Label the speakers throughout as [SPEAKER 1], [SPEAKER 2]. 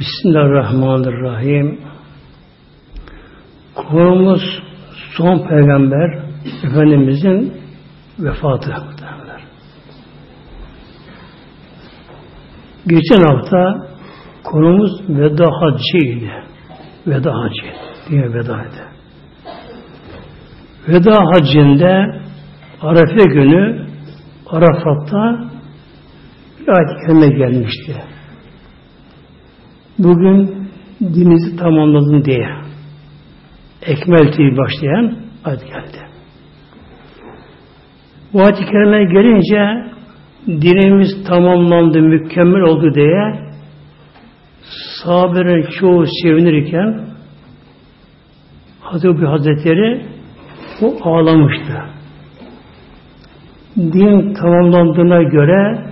[SPEAKER 1] Bismillahirrahmanirrahim. Konumuz son peygamber Efendimizin vefatı. Geçen hafta konumuz veda haccıydı. Veda hacı diye veda edi. Veda haccinde Arefe günü Arafat'ta bir ayet gelmişti. Bugün dininizi tamamladın diye ekmelti başlayan ayet geldi. Bu ayet-i kerime gelince dinimiz tamamlandı, mükemmel oldu diye sahabelerin çoğu sevinirken Hazreti Hazretleri o ağlamıştı. Din tamamlandığına göre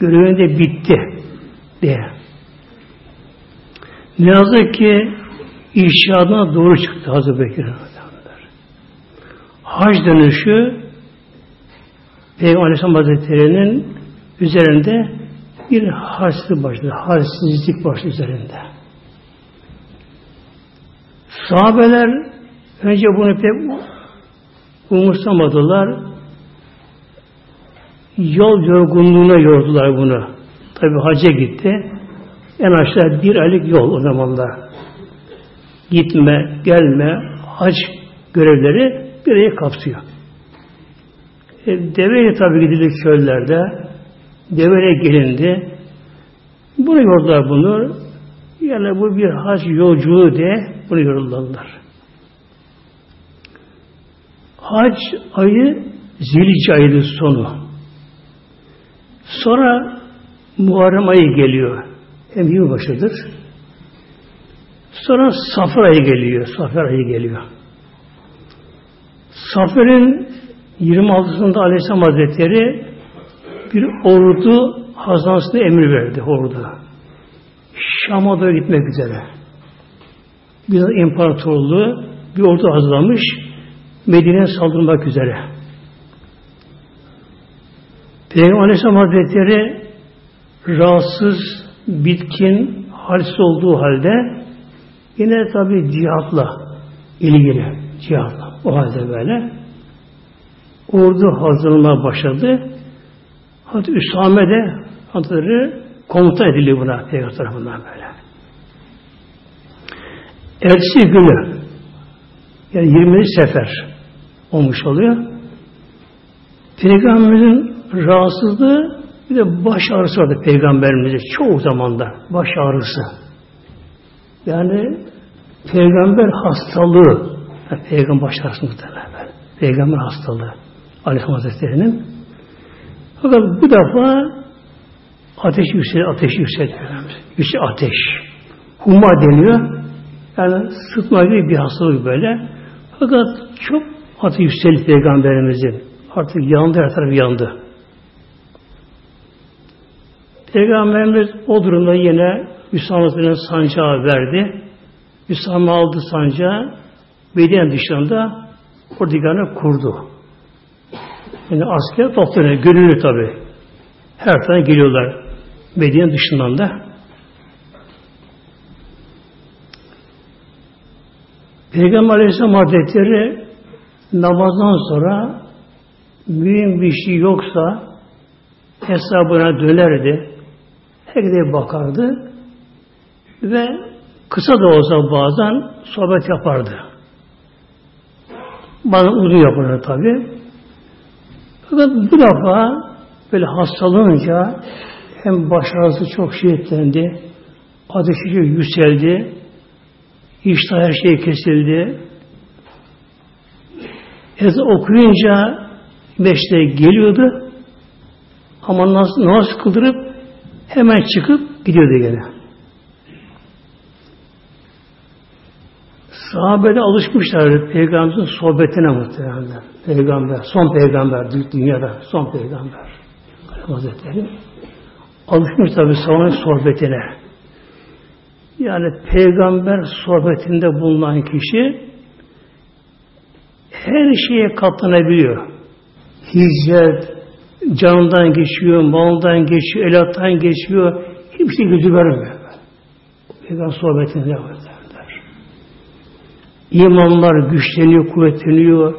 [SPEAKER 1] görevinde de bitti diye. Ne yazık ki inşaatına doğru çıktı Hazreti Bekir Hac dönüşü Peygamber Aleyhisselam Hazretleri'nin üzerinde bir halsizlik başladı. Halsizlik başladı üzerinde. Sahabeler önce bunu pek umursamadılar. Yol yorgunluğuna yordular bunu. Tabi hacca gitti. En aşağı bir aylık yol o zamanlar. Gitme, gelme, hac görevleri bir ayı kapsıyor. E, deveyle tabi gidilir çöllerde. Deveyle gelindi. Bunu yordular bunu. Yani bu bir hac yolculuğu diye bunu yoruldular. Hac ayı Zilce ayının sonu. Sonra Muharrem ayı geliyor. Hem yılbaşıdır. Sonra Safar ayı geliyor. Safar ayı geliyor. Safer'in 26'sında Aleyhisselam Hazretleri bir ordu hazansına emir verdi ordu. Şam'a doğru gitmek üzere. Bizans İmparatorluğu bir ordu hazırlamış Medine'ye saldırmak üzere. Peygamber Aleyhisselam Hazretleri rahatsız, bitkin, halsiz olduğu halde yine tabi cihatla ilgili cihatla o halde böyle ordu hazırlanmaya başladı. Hatta Üsame de adları komuta ediliyor buna Peygamber tarafından böyle. Ertesi günü yani 20. sefer olmuş oluyor. Peygamberimizin rahatsızlığı bir de baş ağrısı vardı peygamberimize çoğu zamanda baş ağrısı. Yani peygamber hastalığı yani peygamber baş ağrısı muhtemelen. Peygamber hastalığı. Aleyhisselam Hazretleri'nin. Fakat bu defa ateş yükseliyor, ateş yükseliyor. Yüksek ateş. Humma deniyor. Yani sıtma gibi bir hastalık böyle. Fakat çok ateş yükseldi Peygamberimizin. Artık yandı, her taraf yandı. Peygamberimiz o durumda yine Müslümanların sancağı verdi. Müslüman aldı sancağı Medine dışında ordiganı kurdu. Yani asker toplanıyor. Gönüllü tabi. Her tane geliyorlar. Medine dışından da. Peygamber Aleyhisselam Hazretleri namazdan sonra mühim bir şey yoksa hesabına dönerdi. Herkese bakardı ve kısa da olsa bazen sohbet yapardı. Bazen uzun yapardı tabi. Fakat bu defa böyle hastalanınca hem baş ağrısı çok şiddetlendi, ateşi yükseldi, işte her şey kesildi. Ezan okuyunca beşte geliyordu ama nasıl, namaz kıldırıp hemen çıkıp gidiyordu gene. Sahabede alışmışlar peygamberin sohbetine muhtemelen. Peygamber, son peygamber dünyada, son peygamber. Hazretleri. Alışmış tabi sahabenin sohbetine. Yani peygamber sohbetinde bulunan kişi her şeye katlanabiliyor. Hicret, canından geçiyor, maldan geçiyor, elattan geçiyor. Hiçbir şey gözü vermiyor. Peygamber sohbetinde derler. İmanlar güçleniyor, kuvvetleniyor,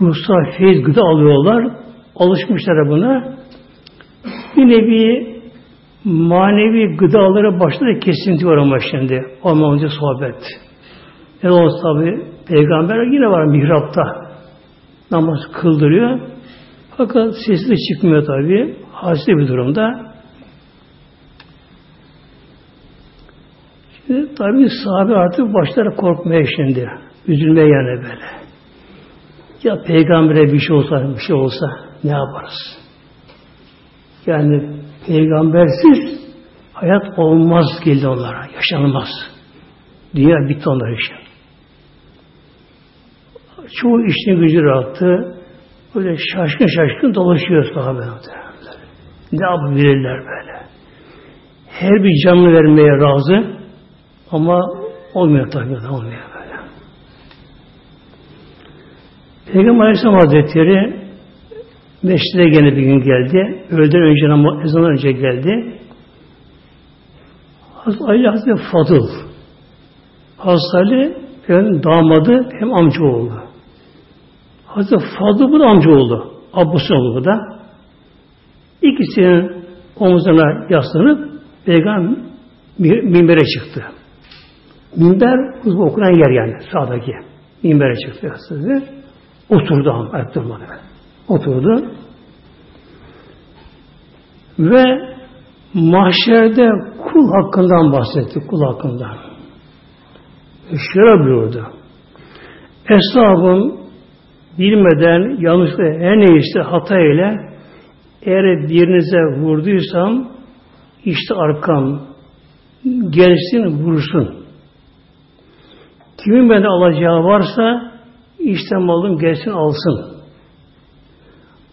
[SPEAKER 1] ruhsal feyiz gıda alıyorlar. Alışmışlar buna. Bir nevi manevi gıdaları başta kesinti var ama şimdi. Olmayınca sohbet. Ne olsa tabi peygamber yine var mihrapta. Namaz kıldırıyor. Fakat sesli çıkmıyor tabi. Hasli bir durumda. Şimdi tabi sahabe artık başları korkmaya şimdi. Üzülmeye yani böyle. Ya peygambere bir şey olsa, bir şey olsa ne yaparız? Yani peygambersiz hayat olmaz geldi onlara. Yaşanmaz. Dünya bitti onlar için. Çoğu işini gücü rahattı. Böyle şaşkın şaşkın dolaşıyor sahabe. Ne yapabilirler böyle? Her bir canlı vermeye razı ama olmuyor tabii olmuyor böyle. Peygamber Aleyhisselam Hazretleri Meşride gene bir gün geldi. Öğleden önce ama ezandan önce geldi. Hazreti Ali Hazreti Fadıl. Hazreti Ali hem damadı hem amca oldu. Hazreti Fadıl bu da amca oldu. Abbas'ın oldu bu da. İkisinin omuzuna yaslanıp Peygamber minbere çıktı. Minber hızlı okunan yer yani sağdaki. Minbere çıktı yaslandı. Oturdu ama ayakta durmadı oturdu. Ve mahşerde kul hakkından bahsetti, kul hakkından. Şöyle buyurdu. Eshabım bilmeden yanlışlıkla her neyse hata ile eğer birinize vurduysam işte arkam gelsin vursun. Kimin bende alacağı varsa işte malım gelsin alsın.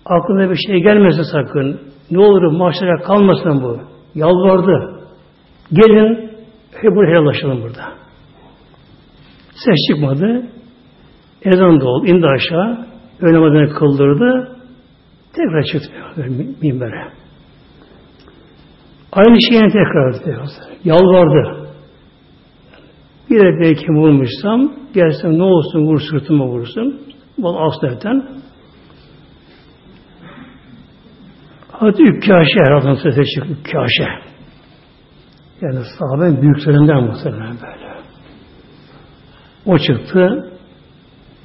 [SPEAKER 1] Aklına bir şey gelmesin sakın. Ne olur mahşere kalmasın bu. Yalvardı. Gelin hep bunu helallaşalım burada. Ses çıkmadı. Ezan da oldu. indi aşağı. Öğle namazını kıldırdı. Tekrar çıktı minbere. Aynı şeyini tekrar etti. Yalvardı. Bir de belki vurmuşsam gelsem ne olsun vur sırtıma vursun. Bu aslerden Hazreti Ükkaşe herhalde sese çıktı. Ükkaşe. Yani sahabenin büyüklerinden muhtemelen böyle. O çıktı.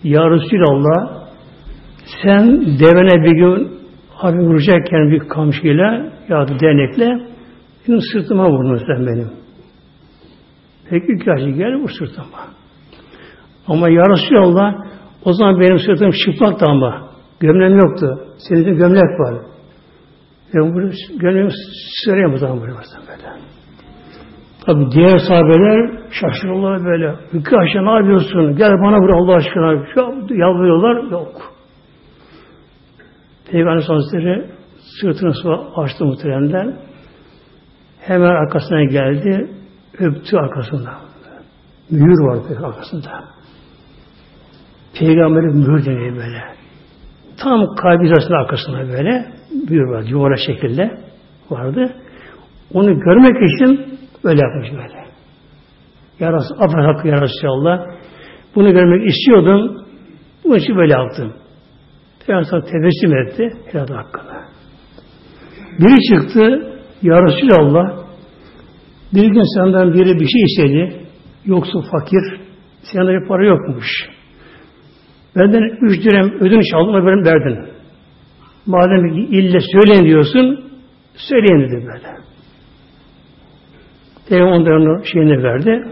[SPEAKER 1] Ya Resulallah sen devene bir gün abi vuracakken bir kamçıyla ya da denekle benim sırtıma vurdun sen benim. Peki Ükkaşe gel vur sırtıma. Ama Ya Resulallah o zaman benim sırtım çıplaktı ama gömlem yoktu. Senin de gömlek var. Ben bunu gönlümü söyleyeyim bu zaman böyle. Tabi diğer sahabeler şaşırıyorlar böyle. Hükü aşağı ne yapıyorsun? Gel bana vur Allah aşkına. Yalvarıyorlar. Yok. Peygamber Hazretleri sırtını su açtı muhteremden. Hemen arkasına geldi. Öptü arkasında. Mühür var arkasında. Peygamberin mühür deniyor böyle. Tam kalbi hizasının arkasında böyle büyür var. Yuvarlak şekilde vardı. Onu görmek için böyle yapmış böyle. Yarası, affet hakkı yarası Allah. Bunu görmek istiyordum. Bu için böyle yaptım. Peygamber tebessüm etti. Helal hakkında. Biri çıktı. Ya Allah, bir gün senden biri bir şey istedi. Yoksa fakir. Sende bir para yokmuş. Benden üç dirhem ödünç aldım benim derdin. Madem ille söyleyin diyorsun, söyleyin dedi böyle. Peygamber onların şeyini verdi.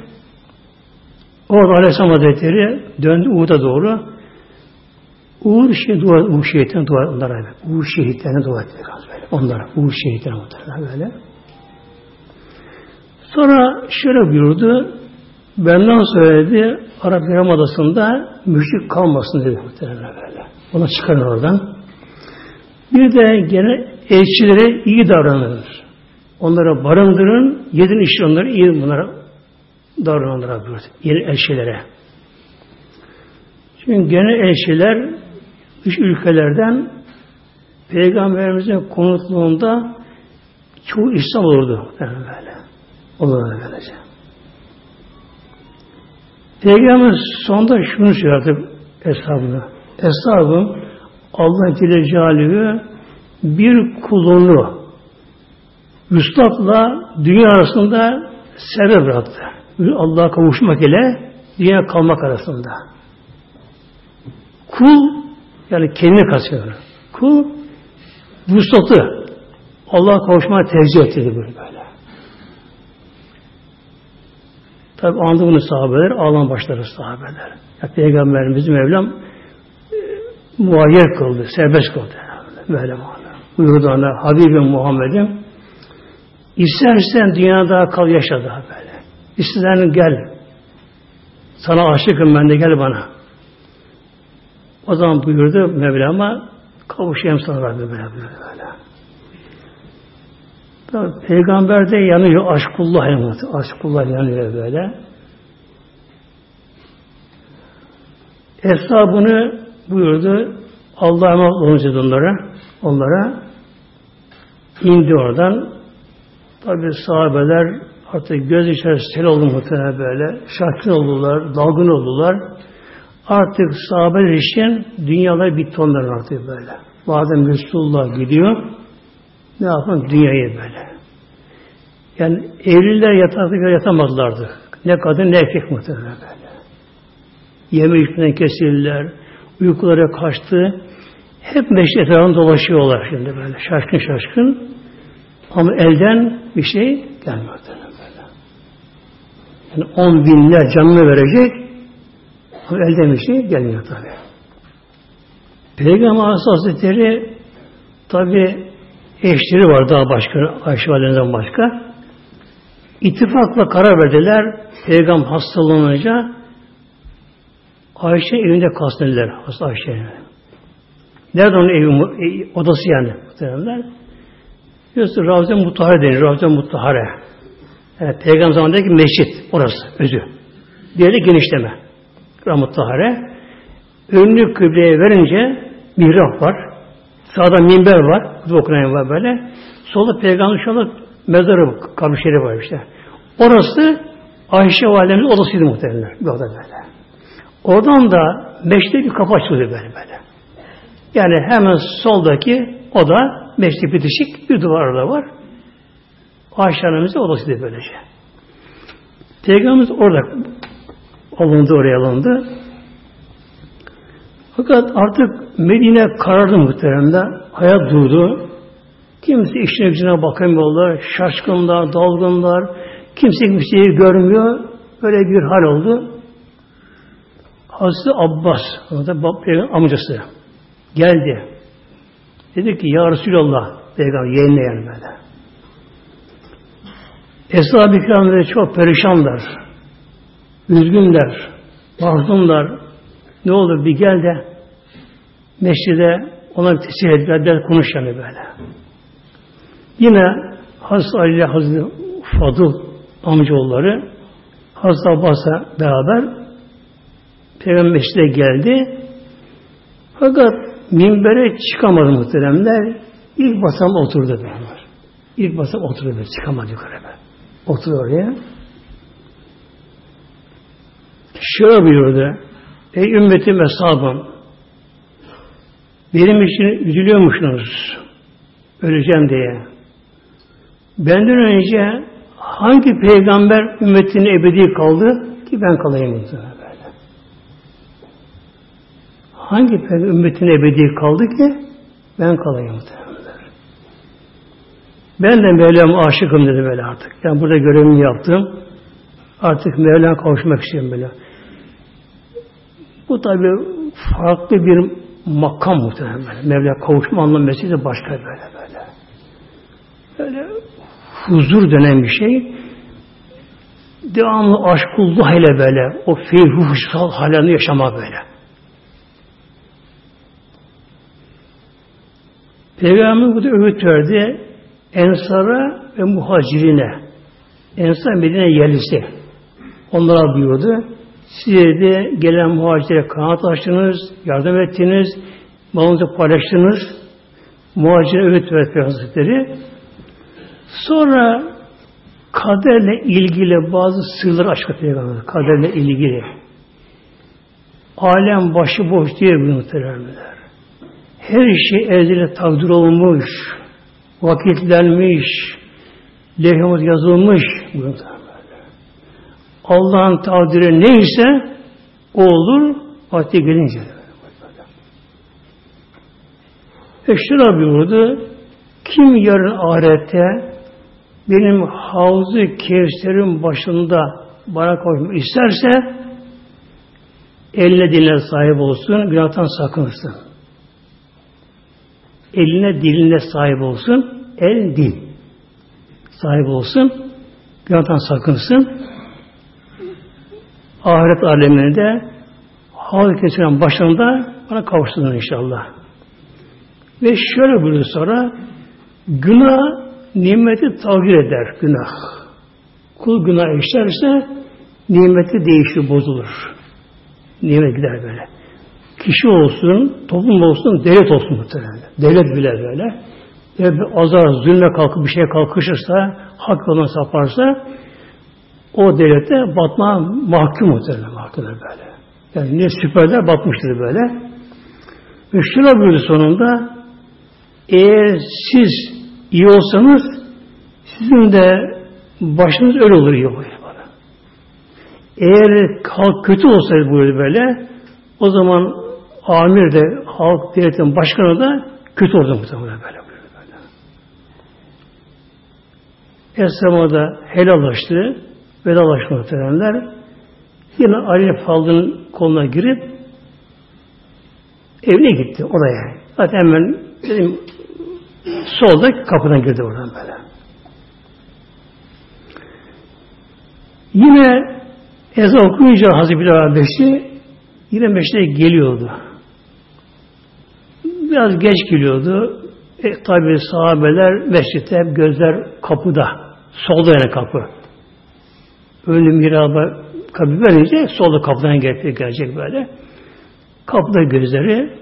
[SPEAKER 1] Orada Aleyhisselam Hazretleri döndü Uğur'a doğru. Uğur şey dua, Uğur şehitlerine dua onlara böyle. Uğur şehitlerine dua etti böyle. Onlara Uğur şehitlerine muhtemelen böyle. Sonra şöyle buyurdu. Benden söyledi Arap Yarımadası'nda müşrik kalmasın dedi muhtemelen böyle. Ona çıkarın oradan. Bir de gene elçilere iyi davranılır. Onlara barındırın, yedin işte onları iyi bunlara davranılır. Yeni elçilere. Çünkü gene elçiler dış ülkelerden Peygamberimizin konutluğunda çoğu İslam olurdu. Yani böyle. Olur böylece. Peygamber sonunda şunu söyledi hesabına. Hesabım Allah Celle bir kulunu Müslap'la dünya arasında sebep bıraktı. Allah'a kavuşmak ile dünya kalmak arasında. Kul yani kendini kasıyor. Kul vuslatı Allah'a kavuşmaya tercih etti böyle. Tabi andı bunu sahabeler, ağlam başları sahabeler. Ya, Peygamberimiz Mevlam e, muayyer kıldı, serbest kıldı. Böyle buyurdu ona Habibim Muhammed'im istersen dünyada kal yaşa daha böyle. İstersen gel. Sana aşıkım ben de gel bana. O zaman buyurdu Mevlam'a kavuşayım sana Rabbi böyle buyurdu böyle. Tabi, peygamber de yanıyor aşkullah yanıyor. Aşkullah yanıyor böyle. Hesabını buyurdu. Allah'a emanet olunca onlara, onlara indi oradan. Tabi sahabeler artık göz içerisinde oldu muhtemelen böyle. Şaşkın oldular, dalgın oldular. Artık sahabeler için dünyalar bitti onların artık böyle. Madem Resulullah gidiyor, ne yapalım dünyayı böyle. Yani evliler yatakta yatamadılardı. Ne kadın ne erkek muhtemelen böyle. Yeme içmeden kesildiler, uykulara kaçtı. Hep meşri dolaşıyorlar şimdi böyle şaşkın şaşkın. Ama elden bir şey gelmiyor böyle. Yani on binler canını verecek ama elden bir şey gelmiyor tabi. Peygamber Hazretleri tabi eşleri var daha başka, Ayşe Validem'den başka. İttifakla karar verdiler. Peygamber hastalanınca Ayşe evinde kalsın Hasta Ayşe. Nerede onun evi, odası yani muhtemelenler? Diyorsun Ravza Mutahare denir. Ravza Mutahare. Yani Peygamber zamanındaki mescit orası özü. Diğeri genişleme. Ravza Mutahare. Önlü kıbleye verince mihrap var. Sağda minber var. Okunan var böyle. Solda Peygamber anda mezarı, kabri var işte. Orası Ayşe Validemiz odasıydı muhtemelen. Bir oda böyle. Oradan da meşte bir kapı açılıyor böyle böyle. Yani hemen soldaki oda meşte bitişik bir duvar var. Ayşe Hanım'ın odasıydı böylece. Peygamberimiz orada alındı, oraya alındı. Fakat artık Medine karardı muhteremde. Hayat durdu. Kimse işine gücüne bakamıyorlar. Şaşkınlar, dalgınlar. Kimse bir şeyi görmüyor. Böyle bir hal oldu. Hazreti Abbas, o da amcası geldi. Dedi ki Ya Resulallah Peygamber yeğenine yani böyle. Eshab-ı kiramları çok perişanlar. Üzgünler. Mahzunlar. Ne olur bir gel de mescide ona tesir et, der, konuş yani böyle. Yine Hazreti Ali ile Hazreti Fadıl amcaoğulları Hazreti Abbas'a beraber Peygamber mescide geldi. Fakat minbere çıkamadı muhteremler. İlk basam oturdu beraber. İlk basam oturdu böyle. Çıkamadı yukarı böyle. Oturdu oraya. Şöyle buyurdu. Ey ümmetim hesabım benim için üzülüyormuşsunuz öleceğim diye. Benden önce hangi peygamber ümmetine ebedi kaldı ki ben kalayım böyle. Hangi ümmetine ebedi kaldı ki ben kalayım muhtemelenler. Ben de Mevlam'a aşıkım dedi böyle artık. Yani burada görevimi yaptım. Artık Mevlam'a kavuşmak istiyorum böyle. Bu tabi farklı bir makam muhtemelen. Mevla kavuşma anlamı de başka böyle böyle. Böyle huzur denen bir şey devamlı aşkullah ile böyle o feyruhsal halini yaşama böyle. Peygamber bu da öğüt verdi. Ensara ve muhacirine. Ensar Medine yerlisi. Onlara buyurdu. Size de gelen muhacire kanat açtınız, yardım ettiniz, malınızı paylaştınız. Muhacire öğüt verdi Hazretleri. Sonra kaderle ilgili bazı sırlar açıkladı Peygamber. Kaderle ilgili. alem başı boş diye bu muhteremler. Her şey ezeli takdir olmuş, vakitlenmiş, lehimiz yazılmış. Allah'ın takdiri neyse o olur, vakti gelince. Ve şuna buyurdu, kim yarın ahirette benim havzu kevserin başında bana koymak isterse eline diline sahip olsun, günahtan sakınsın. Eline diline sahip olsun, el dil sahip olsun, günahtan sakınsın. Ahiret aleminde havlu kesilen başında bana kavuşsun inşallah. Ve şöyle buyurdu sonra günah nimeti tavir eder günah. Kul günah işlerse nimeti değişir, bozulur. Nimet gider böyle. Kişi olsun, toplum olsun, devlet olsun muhtemelen. Devlet bile böyle. Eğer bir azar, zulme kalkıp bir şeye kalkışırsa, hak yoluna saparsa o devlete batma mahkum muhtemelen mahkumlar böyle. Yani ne süperler batmıştır böyle. Ve şuna buyurdu sonunda eğer siz iyi olsanız sizin de başınız öyle olur iyi olur. Eğer halk kötü olsaydı böyle böyle o zaman amir de halk devletin başkanı da kötü oldu muhtemelen böyle. böyle. Esrama helallaştı, vedalaştı muhtemelenler. Yine Ali Faldıl'ın koluna girip evine gitti odaya. Zaten hemen dedim solda kapıdan girdi oradan böyle. Yine ezan okuyunca Hazreti Bilal Beşi yine meşte geliyordu. Biraz geç geliyordu. E, tabi sahabeler mescitte gözler kapıda. Solda yani kapı. Ölüm miraba kapı verince solda kapıdan gelecek, gelecek böyle. Kapıda gözleri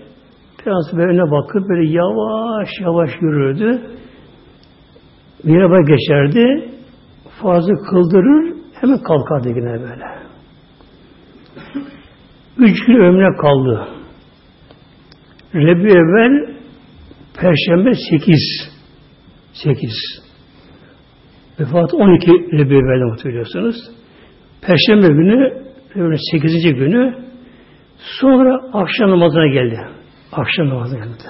[SPEAKER 1] biraz böyle önüne bakıp böyle yavaş yavaş yürürdü. Miraba geçerdi. Fazla kıldırır hemen kalkardı yine böyle. Üç gün ömrüne kaldı. Rebi evvel Perşembe sekiz. Sekiz. Vefat 12 Rebi evvel'de hatırlıyorsunuz. Perşembe günü Rebi'nin sekizinci günü sonra akşam namazına geldi. Akşam namazına geldi.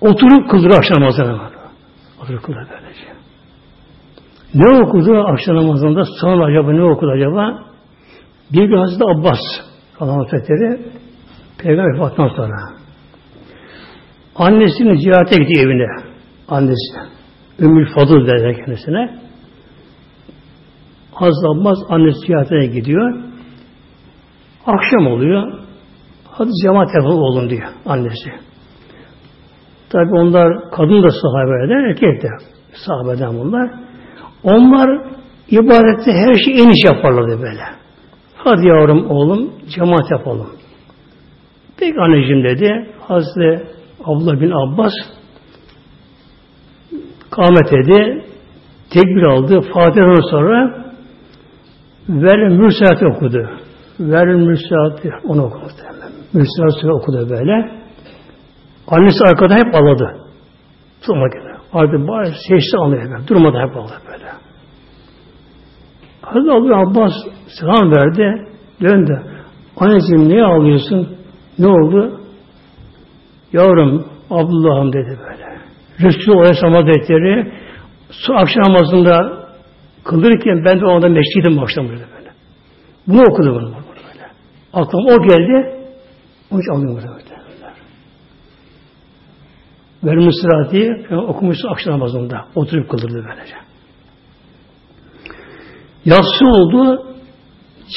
[SPEAKER 1] Oturup kıldır akşam namazına. Oturup kıldır böylece. Ne okudu akşam namazında? Sonra acaba ne okudu acaba? Bir gün Hazreti Abbas Allah Hazretleri Peygamber vefatından sonra annesinin ziyarete gitti evine. Annesi. Ümmül Fadıl derler kendisine. Abbas annesi ziyaretine gidiyor. Akşam oluyor. Hadi cemaat yapalım oğlum diyor annesi. Tabi onlar kadın da sahabeler, erkek de sahabeden bunlar. Onlar ibadette her şeyi en iş yaparlardı böyle. Hadi yavrum oğlum cemaat yapalım. Peki anneciğim dedi. Hazreti Abdullah bin Abbas kâmet dedi. Tekbir aldı. Fatiha'dan sonra Vel Mürsaat'i okudu. Vel Mürsaat'i onu okudu. Mürsaat'i okudu böyle. Annesi arkada hep ağladı. Durma gibi. Artık bari seçti anlıyor. Durmadı hep ağladı böyle. Hazreti Abbas selam verdi. Döndü. Anneciğim niye ağlıyorsun? Ne oldu? Yavrum Abdullah'ım dedi böyle. Resulü Aleyhisselam Hazretleri su akşam namazında kıldırırken ben de o anda meşgidim başladım böyle böyle. Bunu okudu bunu böyle. Aklıma o geldi. Onun için alıyorum böyle. Verim Sırat'i okumuştu akşam namazında. Oturup kıldırdı böylece. Yatsı oldu,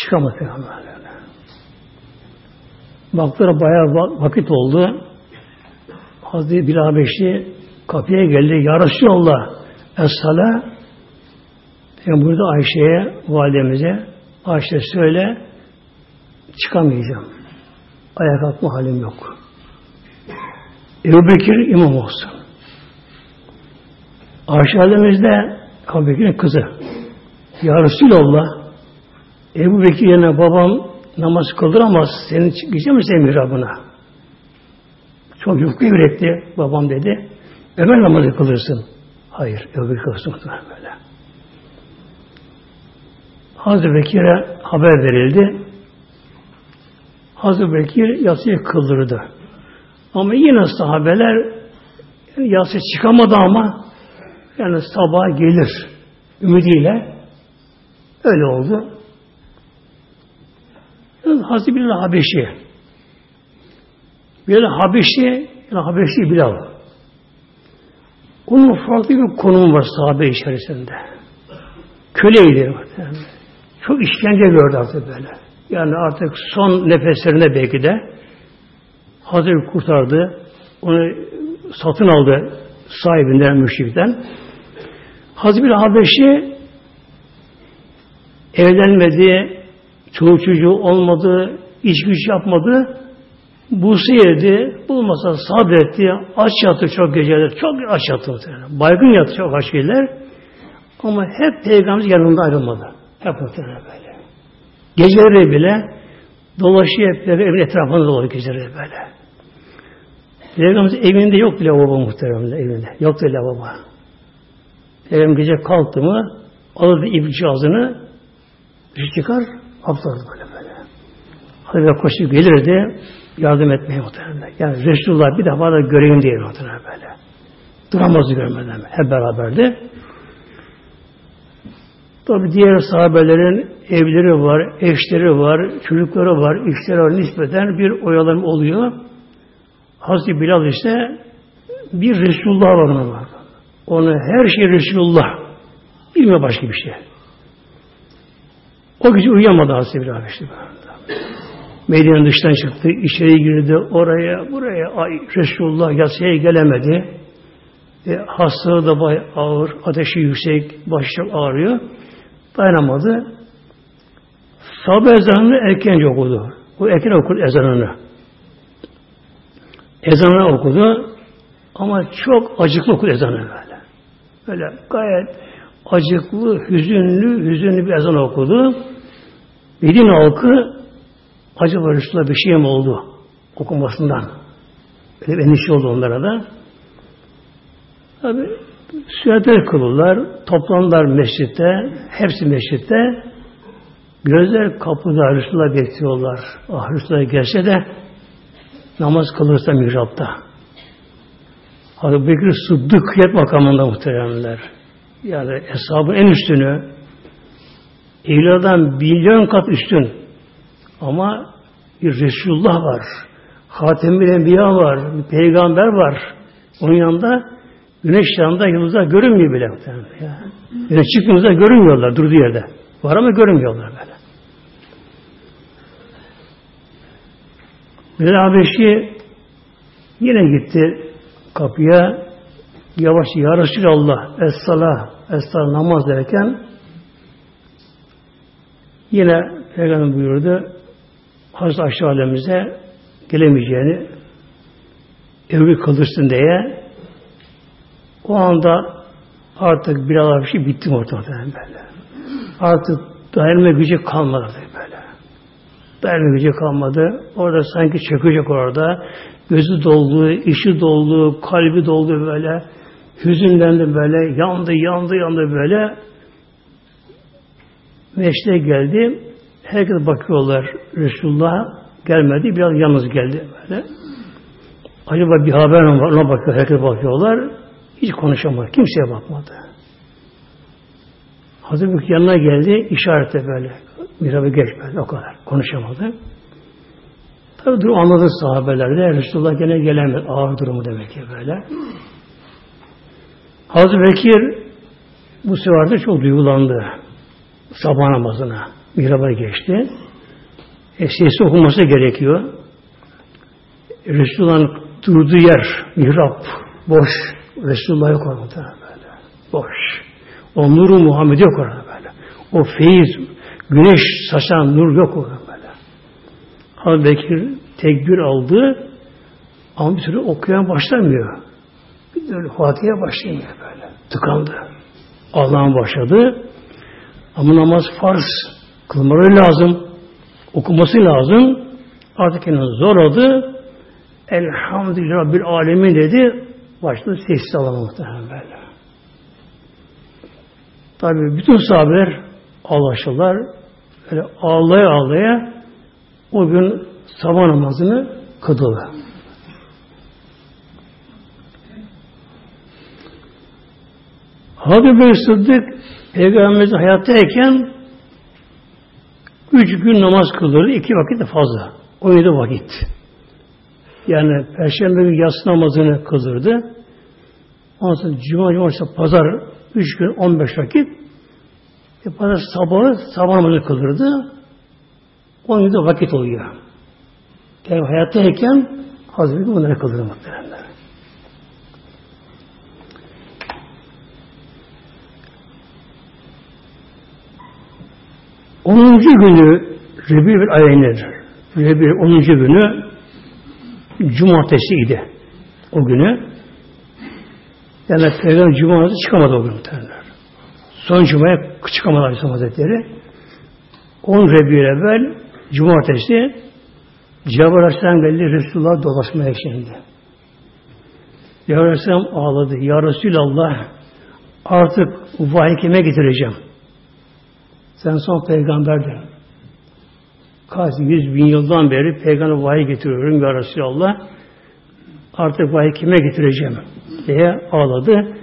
[SPEAKER 1] çıkamadı Peygamber. Baktılar bayağı vakit oldu. Hazreti Bilal Beşli kapıya geldi. Ya Resulallah Es-sala yani burada Ayşe'ye, validemize Ayşe söyle çıkamayacağım. Ayak kalkma halim yok. Ebu Bekir imam olsun. Ayşe validemiz de Ebu Bekir'in kızı. Ya Resulallah Ebu Bekir yerine babam namaz kıldıramaz. Senin gidecek mi senin mihrabına? Çok yufka yürekli babam dedi. Ömer namazı kılırsın. Hayır, öbür kılırsın böyle. Hazreti Bekir'e haber verildi. Hazreti Bekir yatsıyı kıldırdı. Ama yine sahabeler yani yatsı çıkamadı ama yani sabah gelir ümidiyle öyle oldu. Hazreti Bilal Habeşi Bilal Habeşi yani Habeşi Bilal onun farklı bir konumu var sahabe içerisinde. Köleydi. Çok işkence gördü artık böyle. Yani artık son nefeslerinde belki de Hazreti kurtardı. Onu satın aldı sahibinden, müşrikten. Hazreti Habeşi evlenmedi, çoğu çocuğu olmadı, iş güç yapmadı. Busu yedi, bulmasa sabretti, aç yattı çok geceler, çok aç yattı. Baygın yattı çok aç geceler. Ama hep Peygamber yanında ayrılmadı. Hep muhtemelen böyle. Geceleri bile dolaşıyor hep böyle, evin etrafında dolaşıyor geceleri böyle. Peygamberimizin evinde yok bile baba muhteremde evinde. Yoktu lavabo. Peygamber gece kalktı mı alırdı ip cihazını çıkar haplardı böyle böyle. Hadi koşup gelirdi yardım etmeye muhtemelen. Yani Resulullah bir defa da göreyim diye muhtemelen böyle. Duramazdı görmeden. Hep beraberdi. Tabi diğer sahabelerin evleri var, eşleri var, çocukları var, işleri var nispeten bir oyalanma oluyor. Hazreti Bilal işte bir Resulullah var ona var. Onu her şey Resulullah. Bilmiyor başka bir şey. O gece uyuyamadı Hazreti Bilal işte. Medine'nin dıştan çıktı, içeri girdi, oraya, buraya, ay, Resulullah yasaya gelemedi. E, hastalığı da bay ağır, ateşi yüksek, başı ağrıyor. Dayanamadı. Sabah ezanını erkence okudu. O erken okudu ezanını. Ezanını okudu ama çok acıklı okudu ezanı böyle. Böyle gayet acıklı, hüzünlü, hüzünlü bir ezan okudu. Medine halkı acaba Resulullah bir şey mi oldu okumasından? Böyle bir endişe oldu onlara da. Tabi sünnetler kılırlar, toplanırlar mescitte, hepsi mescitte. Gözler kapıda Resulullah bekliyorlar. Ah Resulullah gelse de namaz kılırsa mihrapta. Hazreti Bekir Sıddıkiyet makamında muhteremler. Yani hesabın en üstünü evliyadan milyon kat üstün. Ama bir Resulullah var. Hatem-i Enbiya var. Bir peygamber var. Onun yanında güneş yanında yıldızlar görünmüyor bile. Ya. Güneş çıktığımızda görünmüyorlar durduğu yerde. Var ama görünmüyorlar böyle. Bilal Habeşi yine gitti kapıya yavaş ya Resulallah es-salah es namaz derken yine Peygamber buyurdu Hazreti Ayşe Alemize gelemeyeceğini evli kılırsın diye o anda artık bir bir şey bitti ortadan böyle. Artık dayanma gücü kalmadı böyle. Dayanma gücü kalmadı. Orada sanki çökecek orada. Gözü doldu, işi doldu, kalbi doldu böyle. Hüzünlendi böyle. Yandı, yandı, yandı böyle. Meşte geldi. Herkes bakıyorlar. Resulullah gelmedi. Biraz yalnız geldi böyle. Acaba bir haber mi var? Ona bakıyor. Herkes bakıyorlar. Hiç konuşamadı. Kimseye bakmadı. Hazreti yanına geldi. işarette böyle. Mihrabı geç böyle. O kadar. Konuşamadı. Tabi durum anladı sahabelerde. Resulullah gene gelemedi. Ağır durumu demek ki böyle. Hazreti Bekir bu seferde çok duygulandı. Sabah namazına. Mihraba geçti. E, sesi okunması gerekiyor. Resulullah'ın durduğu yer, mihrap, boş. Resulullah yok orada böyle. Boş. O nuru Muhammed yok orada böyle. O feyiz, güneş saçan nur yok orada böyle. Hazreti Bekir tekbir aldı ama bir türlü okuyan başlamıyor. Bir türlü Fatiha'ya başlamıyor böyle. Tıkandı. Allah'ın başladı. Ama namaz farz. Kılmaları lazım. okuması lazım. Artık kendini zor oldu. Elhamdülillah Rabbil Alemin dedi. Başladı sessiz alama muhtemelen böyle. Tabi bütün sahabeler ağlaşırlar. Böyle ağlaya ağlaya o gün sabah namazını kıldılar. Hazreti Bey Sıddık Peygamberimiz hayattayken üç gün namaz kılırdı. iki vakit de fazla. O yedi vakit. Yani Perşembe günü yatsı namazını kıldırdı. Ondan sonra Cuma, Cumartesi, Pazar üç gün on beş vakit. E, Pazar sabahı sabah namazını kıldırdı. On yedi vakit oluyor. Yani hayattayken Hazreti bunları kıldırdı muhtemelen. 10. günü Rebül ayındır. Rebül 10. günü cumartesi idi. O günü. Yani Peygamber cumartesi çıkamadı o gün muhtemelen. Son cumaya çıkamadı Aleyhisselam Hazretleri. 10 Rebül evvel cumartesi Cebrail Aleyhisselam geldi Resulullah dolaşmaya şimdi. Cebrail Aleyhisselam ağladı. Ya Resulallah artık vahiy kime getireceğim? Sen son peygamberdin. Kaç yüz bin yıldan beri peygamber vahiy getiriyorum ya Resulallah. Artık vahiy kime getireceğim diye ağladı.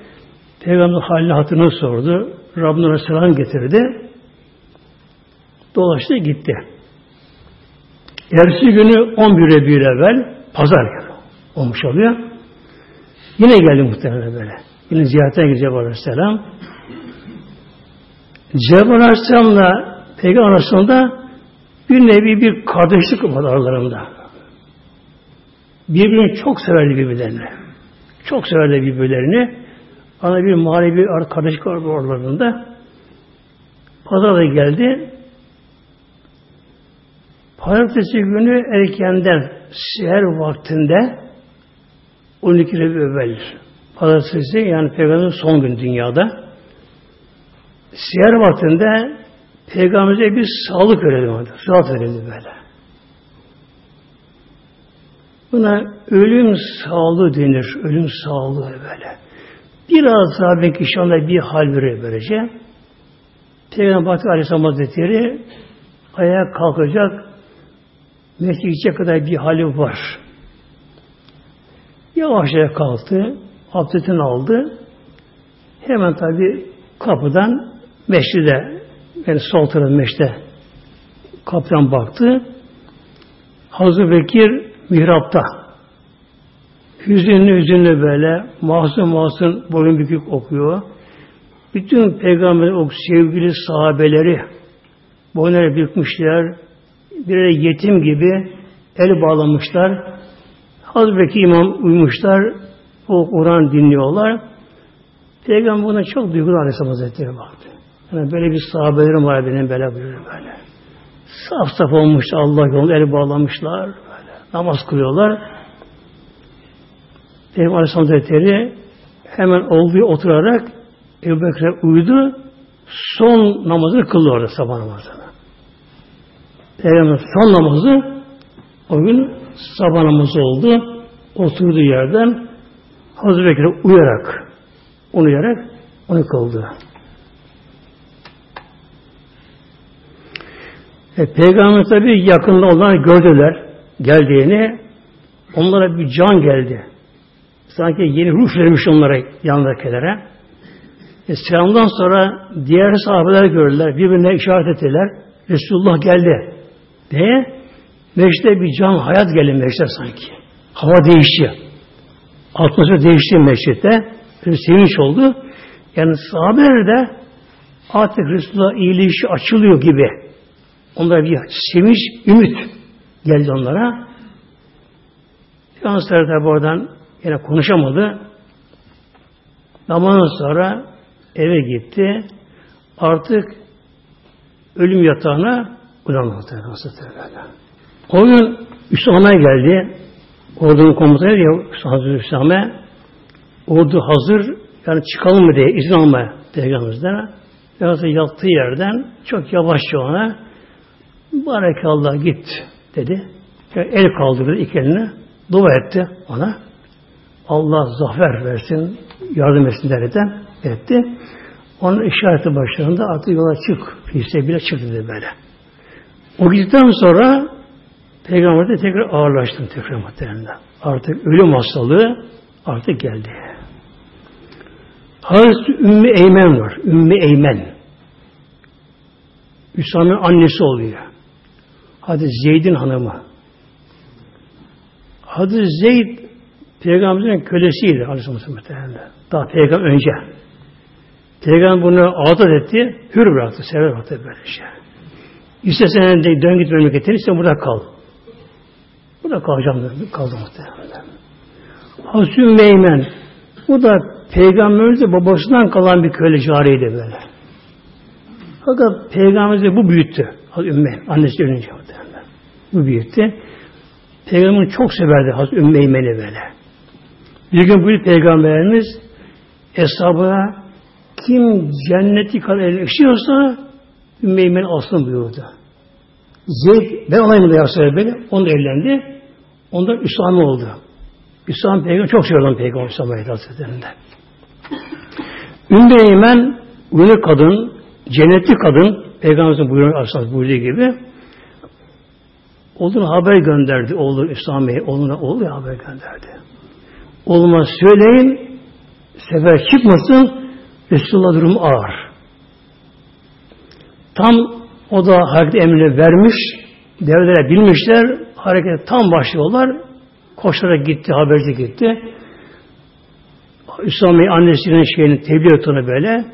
[SPEAKER 1] Peygamber halini hatırını sordu. Rabbine selam getirdi. Dolaştı gitti. Ertesi günü 11 bir evvel pazar günü olmuş oluyor. Yine geldi muhtemelen böyle. Yine ziyarete gidecek Aleyhisselam. Cebrail Aleyhisselam'la Peygamber arasında bir nevi bir kardeşlik var aralarında. Birbirini çok severdi birbirlerini. Çok severdi birbirlerini. Ana bir manevi kardeşlik var aralarında. Pazarda geldi. Pazartesi günü erkenden seher vaktinde 12 Rebi evvel. Pazartesi yani Peygamber'in son gün dünyada. Siyer vaktinde Peygamberimize bir sağlık verildi. Sıhhat verildi böyle. Buna ölüm sağlığı denir. Ölüm sağlığı böyle. Biraz daha belki şu anda bir hal verir böylece. Peygamber Aleyhisselam Hazretleri ayağa kalkacak mescid kadar bir hali var. Yavaşça kalktı, abdestini aldı. Hemen tabi kapıdan Meşride, yani sol tarafı meşte kapıdan baktı. Hazreti Bekir mihrapta. Hüzünlü hüzünlü böyle mahzun mahzun boyun bükük okuyor. Bütün peygamber o sevgili sahabeleri boynları bükmüşler. Birer yetim gibi el bağlamışlar. Hazreti imam uymuşlar. O Kur'an dinliyorlar. Peygamber buna çok duygulu Aleyhisselam Hazretleri baktı. Yani böyle bir sahabelerim var benim böyle buyuruyor böyle. Saf saf olmuş Allah yolunda el bağlamışlar. Böyle. Namaz kılıyorlar. Peygamber Aleyhisselam Hazretleri hemen olduğu oturarak Ebu Bekir'e uydu. Son namazını kıldı orada sabah namazını. Peygamber son namazı o gün sabah namazı oldu. Oturduğu yerden Hazreti Bekir'e uyarak onu uyarak onu kıldı. E, Peygamber tabi yakında olanlar gördüler geldiğini. Onlara bir can geldi. Sanki yeni ruh vermiş onlara yanındakilere. E, selamdan sonra diğer sahabeler gördüler. Birbirine işaret ettiler. Resulullah geldi diye meşte bir can hayat geldi meşte sanki. Hava değişti. Atmosfer değişti meşte. Bir sevinç oldu. Yani sahabeler de artık Resulullah iyiliği açılıyor gibi Onlara bir sevinç, ümit geldi onlara. Peygamber tabi oradan yine konuşamadı. Zamandan sonra eve gitti. Artık ölüm yatağına uyanmadı. O gün Üsame geldi. Ordunun komutanı diyor Hazreti Üsame. Ordu hazır. Yani çıkalım mı diye izin almaya Peygamberimizden. Peygamber yattığı yerden çok yavaşça ona Barekallah git dedi. El kaldırdı iki eline. Dua etti ona. Allah zafer versin, yardım etsin derken etti. Onun işareti başlarında artık yola çık. Filse bile çık dedi böyle. O gittikten sonra Peygamber de tekrar ağırlaştım tekrar muhtemelen. Artık ölüm hastalığı artık geldi. Hazreti Ümmü Eymen var. Ümmü Eymen. Üsame'nin annesi oluyor. Hadi Zeyd'in hanımı. Hazreti Zeyd Peygamberin kölesiydi Aleyhisselam Daha peygamber önce. Peygamber bunu azat etti, hür bıraktı, sever bıraktı böyle şey. İstesen de dön git memleketine, sen burada kal. Burada kalacağım dedi, kaldı muhtemelen. Hazreti Meymen, bu da Peygamberimiz babasından kalan bir köle cariydi böyle. Fakat Peygamberimiz bu büyüttü. Hazreti Ümmü, annesi ölünce. Bu büyüttü. Peygamber çok severdi Hazreti Ümmü Eymen'i böyle. Bir gün bu Peygamberimiz hesabına kim cenneti kadar eleştiriyorsa Ümmü Eymen alsın buyurdu. Zeyd, ben olayım da yapsa böyle, onu da evlendi. Ondan Üsame oldu. Üsame Peygamber çok seviyorum Peygamber Üsame Hazretleri'nde. Ümmü Eymen, ünlü kadın, cennetli kadın, Peygamberimizin buyuruyor, buyurduğu gibi, Oğluna haber gönderdi. Oğlu İslamiye oğluna oğlu haber gönderdi. Oğluma söyleyin sefer çıkmasın Resulullah durumu ağır. Tam o da hareket emrini vermiş. Devlere bilmişler. Harekete tam başlıyorlar. Koşarak gitti. Haberci gitti. İslamiye annesinin şeyini tebliğ böyle.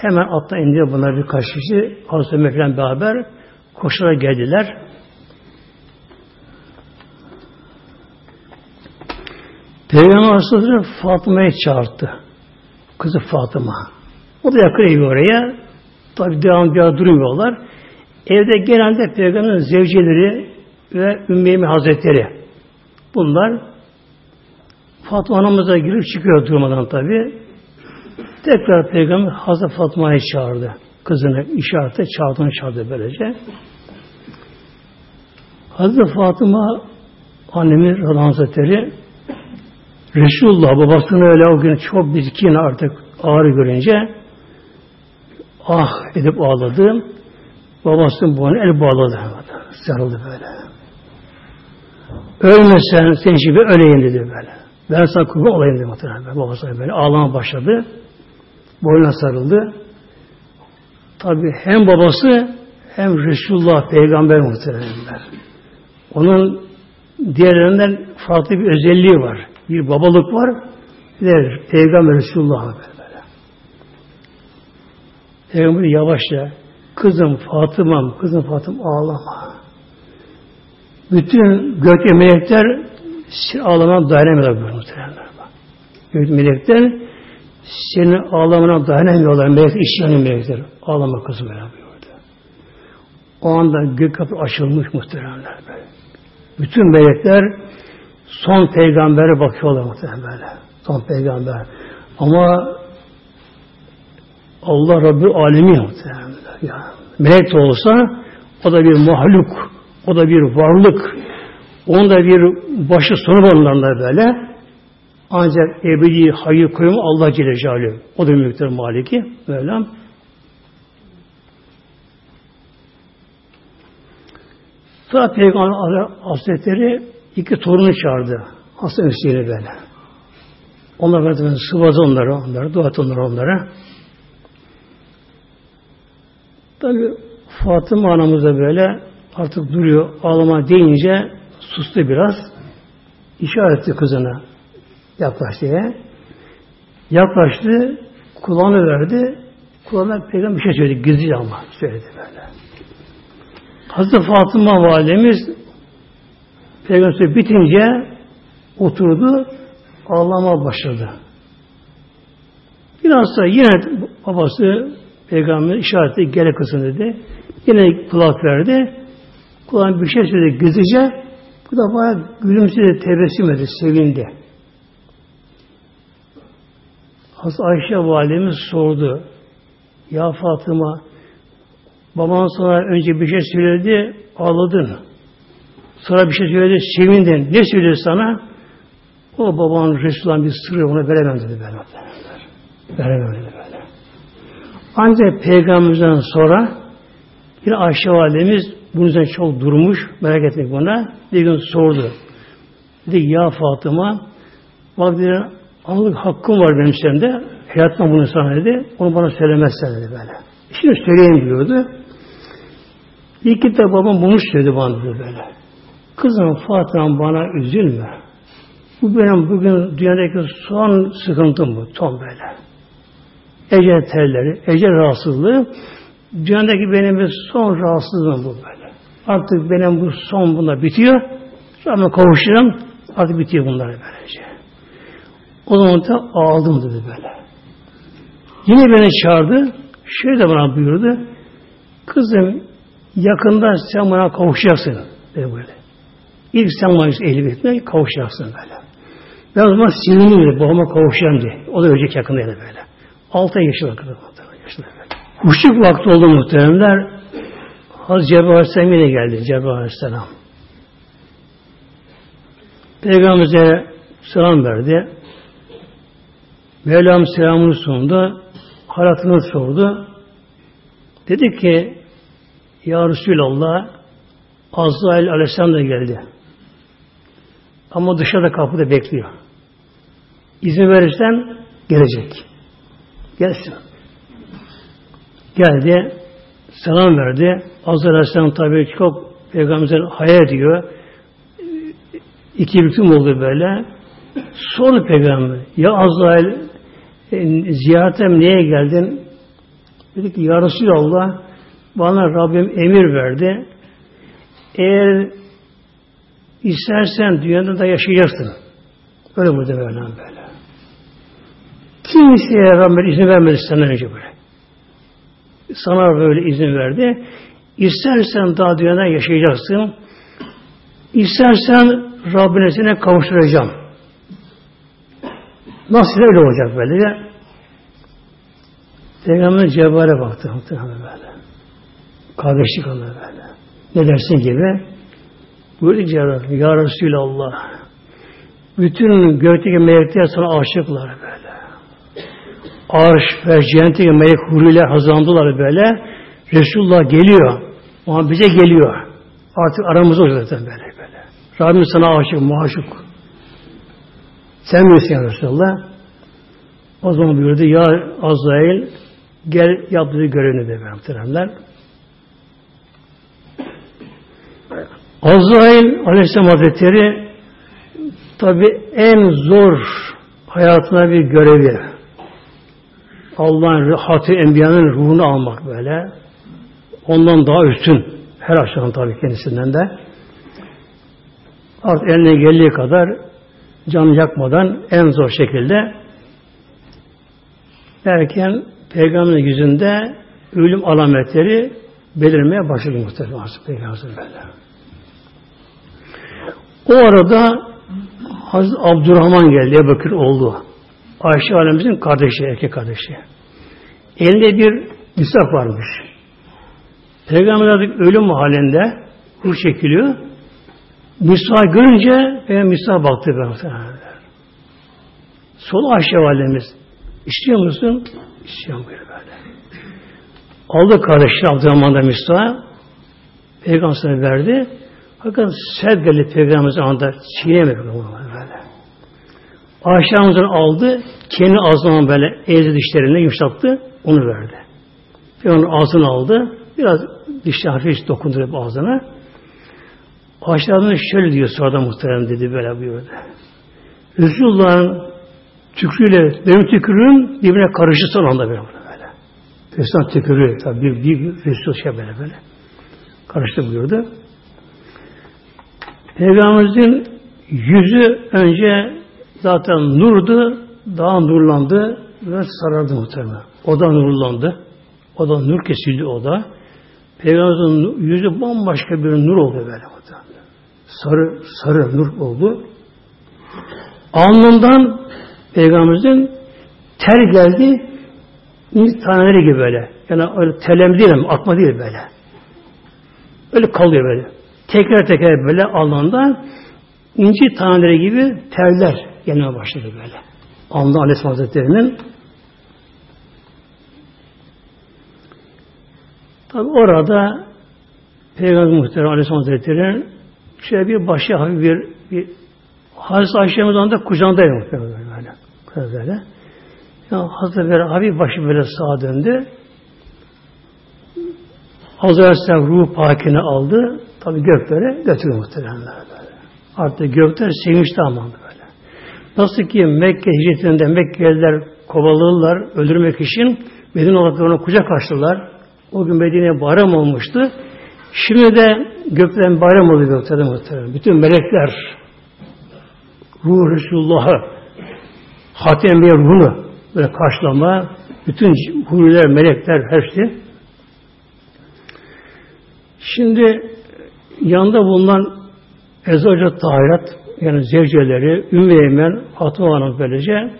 [SPEAKER 1] Hemen atla indi bunlar birkaç kişi. Hazreti Ömer beraber koşarak geldiler. Peygamber Aleyhisselatü Fatıma'yı çağırdı. Kızı Fatıma. O da yakın evi oraya. Tabi devam bir durmuyorlar. Evde genelde Peygamber'in zevceleri ve Ümmeymi Hazretleri. Bunlar Fatıma anamıza girip çıkıyor durmadan tabi. Tekrar Peygamber Hazreti Fatma'yı çağırdı. Kızını işarete çağırdığını çağırdı böylece. Hazreti Fatıma annemiz Radhan Hazretleri Resulullah babasını öyle o gün çok bitkin artık ağrı görünce ah edip ağladı. Babasının boğazına el bağladı. Sarıldı böyle. Ölmesen sen gibi öleyim dedi böyle. Ben sana kurban olayım dedi muhtemelen. Babası böyle ağlama başladı. Boynuna sarıldı. Tabi hem babası hem Resulullah peygamber muhtemelen. Onun diğerlerinden farklı bir özelliği var bir babalık var. Bir de Peygamber Resulullah böyle. Peygamber yavaşça kızım Fatıma'm, kızım Fatım ağlama. Bütün gök melekler ağlamana dayanamıyorlar muhtemelen. Gök melekler senin ağlamana dayanamıyorlar. Melek işleyen melekler. Ağlama kızım böyle buyurdu. O anda gök kapı açılmış muhteremler böyle. Bütün melekler son peygambere bakıyorlar muhtemelen. Son peygamber. Ama Allah Rabbi alemi muhtemelen. Ya. Melek de olsa o da bir mahluk, o da bir varlık, onun da bir başı sonu var böyle. Ancak ebedi hayır koyumu Allah Celle Celaluhu. O da mülkler maliki. Böyle. Sonra Peygamber Hazretleri iki torunu çağırdı. Hasan Hüseyin'i böyle. Onlar böyle sıvadı onları, onları, dua et onları onlara. Tabi Fatıma anamız da böyle artık duruyor, ağlama deyince sustu biraz. İşaret etti kızına. Yaklaş diye. Yaklaştı, kulağını verdi. Kulağına peygamber bir şey söyledi, gizli ama söyledi böyle. Hazreti Fatıma validemiz Peygamber bitince oturdu, ağlama başladı. Biraz sonra yine babası peygamber işareti gele kızın dedi. Yine kulak verdi. Kulağın bir şey söyledi gizlice. Bu da bayağı gülümsedi, tebessüm etti, sevindi. Hazreti Ayşe validemiz sordu. Ya Fatıma Baban sana önce bir şey söyledi, ağladın. Sonra bir şey söyledi, sevindin. Ne söyledi sana? O babanın Resulullah'ın bir sırrı ona veremem dedi böyle. Veremem dedi böyle. Ancak peygamberimizden sonra yine Ayşe validemiz bunun üzerine çok durmuş, merak etmek buna. Bir gün sordu. Dedi ya Fatıma bak dedi Allah'ın hakkım var benim sende. Hayatma bunu sana dedi. Onu bana söylemezsen dedi böyle. Şimdi söyleyeyim diyordu. İlk de babam bunu söyledi bana dedi böyle. Kızım Fatıma bana üzülme. Bu benim bugün dünyadaki son sıkıntım bu. Son böyle. Ecel terleri, ecel rahatsızlığı. Dünyadaki benim bir son rahatsızlığım bu böyle. Artık benim bu son bunda bitiyor. Sonra kavuşacağım. Artık bitiyor bunlar böylece. O zaman da ağladım dedi böyle. Yine beni çağırdı. Şöyle bana buyurdu. Kızım yakında sen bana kavuşacaksın dedi böyle. İlk sen bana ehliyetine kavuşacaksın böyle. Ben o zaman sinirliyim. Babama kavuşacağım diye. O da ölecek yakındaydı böyle. Altı yaşında kadar. Kuşluk vakti oldu muhteremler. Hazreti Cebrail Aleyhisselam yine geldi. Cebrail Aleyhisselam. Peygamberimize selam verdi. Mevlam selamını sundu. Halatını sordu. Dedi ki Ya Resulallah Azrail Aleyhisselam da geldi. Ama dışarıda kapıda bekliyor. İzin verirsen gelecek. Gelsin. Geldi. Selam verdi. Azrail Aleyhisselam tabi çok Peygamber'den hayal ediyor. İki büklüm oldu böyle. Sordu Peygamber. Ya Azrail ziyaretem niye geldin? Dedi ki Ya Resulallah bana Rabbim emir verdi. Eğer istersen dünyada da yaşayacaksın. Öyle burada böyle böyle. Kimseye Rabbim izin vermedi senden önce böyle. Sana böyle izin verdi. İstersen daha dünyada yaşayacaksın. İstersen Rabbine seni kavuşturacağım. Nasıl öyle olacak böyle? Peygamber Cebrail'e baktı böyle. Kardeşlik ona böyle. Ne dersin gibi? Buyurdu Cebrail, Ya Resulallah. Bütün gökteki melekler sana aşıklar böyle. Arş ve cehennetteki melek huriler hazırlandılar böyle. Resulullah geliyor. Ama bize geliyor. Artık aramızda olacak zaten böyle böyle. Rabbim sana aşık, muaşık. Sen misin ya Resulallah? O zaman buyurdu ya Azrail gel yaptığı görevini de muhteremler. Azrail Aleyhisselam Hazretleri tabi en zor hayatına bir görevi. Allah'ın hatı enbiyanın ruhunu almak böyle. Ondan daha üstün. Her aşağıdan tabi kendisinden de. Artık eline geldiği kadar canı yakmadan en zor şekilde derken Peygamberin yüzünde ölüm alametleri belirmeye başladı muhtemelen böyle. O arada Hazreti Abdurrahman geldi, Ebu oldu. Ayşe Alemimizin kardeşi, erkek kardeşi. Elinde bir misaf varmış. Peygamber artık ölüm halinde ruh çekiliyor. Musa görünce ben Musa baktı ben Sol Ayşe validemiz. İstiyor musun? İstiyorum böyle böyle. Aldı kardeşini Abdurrahman'da Musa. Peygamber'e verdi. Fakat sert geldi Peygamber'in anda çiğnemedi böyle. Ayşe aldı. Kendi ağzından böyle ezdi dişlerini yumuşattı. Onu verdi. Peygamber ağzını aldı. Biraz dişle hafif dokundu ağzına. Aşağıdan şöyle diyor sonradan muhterem dedi böyle buyurdu. Resulullah'ın tükrüyle benim tükürüğüm birbirine karıştı son anda böyle. böyle. Resulullah tükürüğü tabi bir, bir, Resul şey böyle böyle. Karıştı buyurdu. Peygamberimizin yüzü önce zaten nurdu, daha nurlandı ve sarardı muhtemelen. O da nurlandı. O da nur kesildi o da. Peygamberimizin yüzü bambaşka bir nur oldu böyle sarı sarı nur oldu. Alnından Peygamberimizin ter geldi. inci taneleri gibi böyle. Yani öyle telem değil ama akma değil böyle. Öyle kalıyor böyle. Tekrar tekrar böyle alnından inci taneleri gibi terler gelmeye başladı böyle. Alnında Aleyhisselam Hazretleri'nin Tabi orada Peygamber Muhterem Aleyhisselam Hazretleri şöyle bir başı hafif bir, bir Hazreti Ayşe'miz anda kucağındaydı muhtemelen böyle. Böyle. Ya Hazreti böyle hafif başı böyle sağa döndü. Hazreti Aleyhisselam ruh pakini aldı. Tabi göklere götürdü muhtemelen böyle. Artık gökler sevinçli amandı böyle. Nasıl ki Mekke hicretinde Mekkeliler kovalırlar öldürmek için Medine olarak ona kucak açtılar. O gün Medine bayram olmuştu. Şimdi de gökten bayram oluyor gökte muhtemelen. Bütün melekler ruh Resulullah'ı Hatem bir ruhunu böyle karşılama bütün huriler, melekler hepsi şimdi yanında bulunan Ezvaca Tahirat yani zevceleri, Ümmü Eymen, Fatma Hanım böylece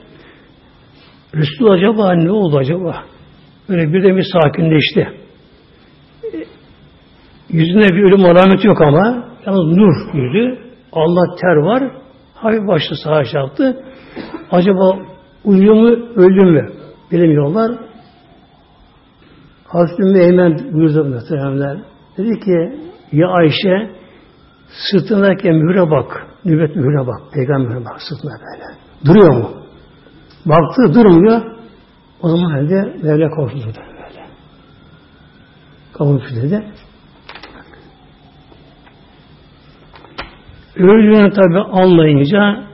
[SPEAKER 1] Resul acaba ne oldu acaba? Böyle birden bir sakinleşti. Yüzünde bir ölüm alameti yok ama yalnız nur yüzü. Allah ter var. Hafif başlı sağa çarptı. Acaba uyuyor mu, öldü mü? Bilemiyorlar. Hazreti Ümmü Eymen buyurdu muhteremler. Dedi ki ya Ayşe sırtındaki mühüre bak. Nübet mühüre bak. Peygamber bak sırtına böyle. Duruyor mu? Baktı durmuyor. O zaman halde Mevla kavuştu böyle. Kavuştu dedi. Öldüğünü tabi anlayınca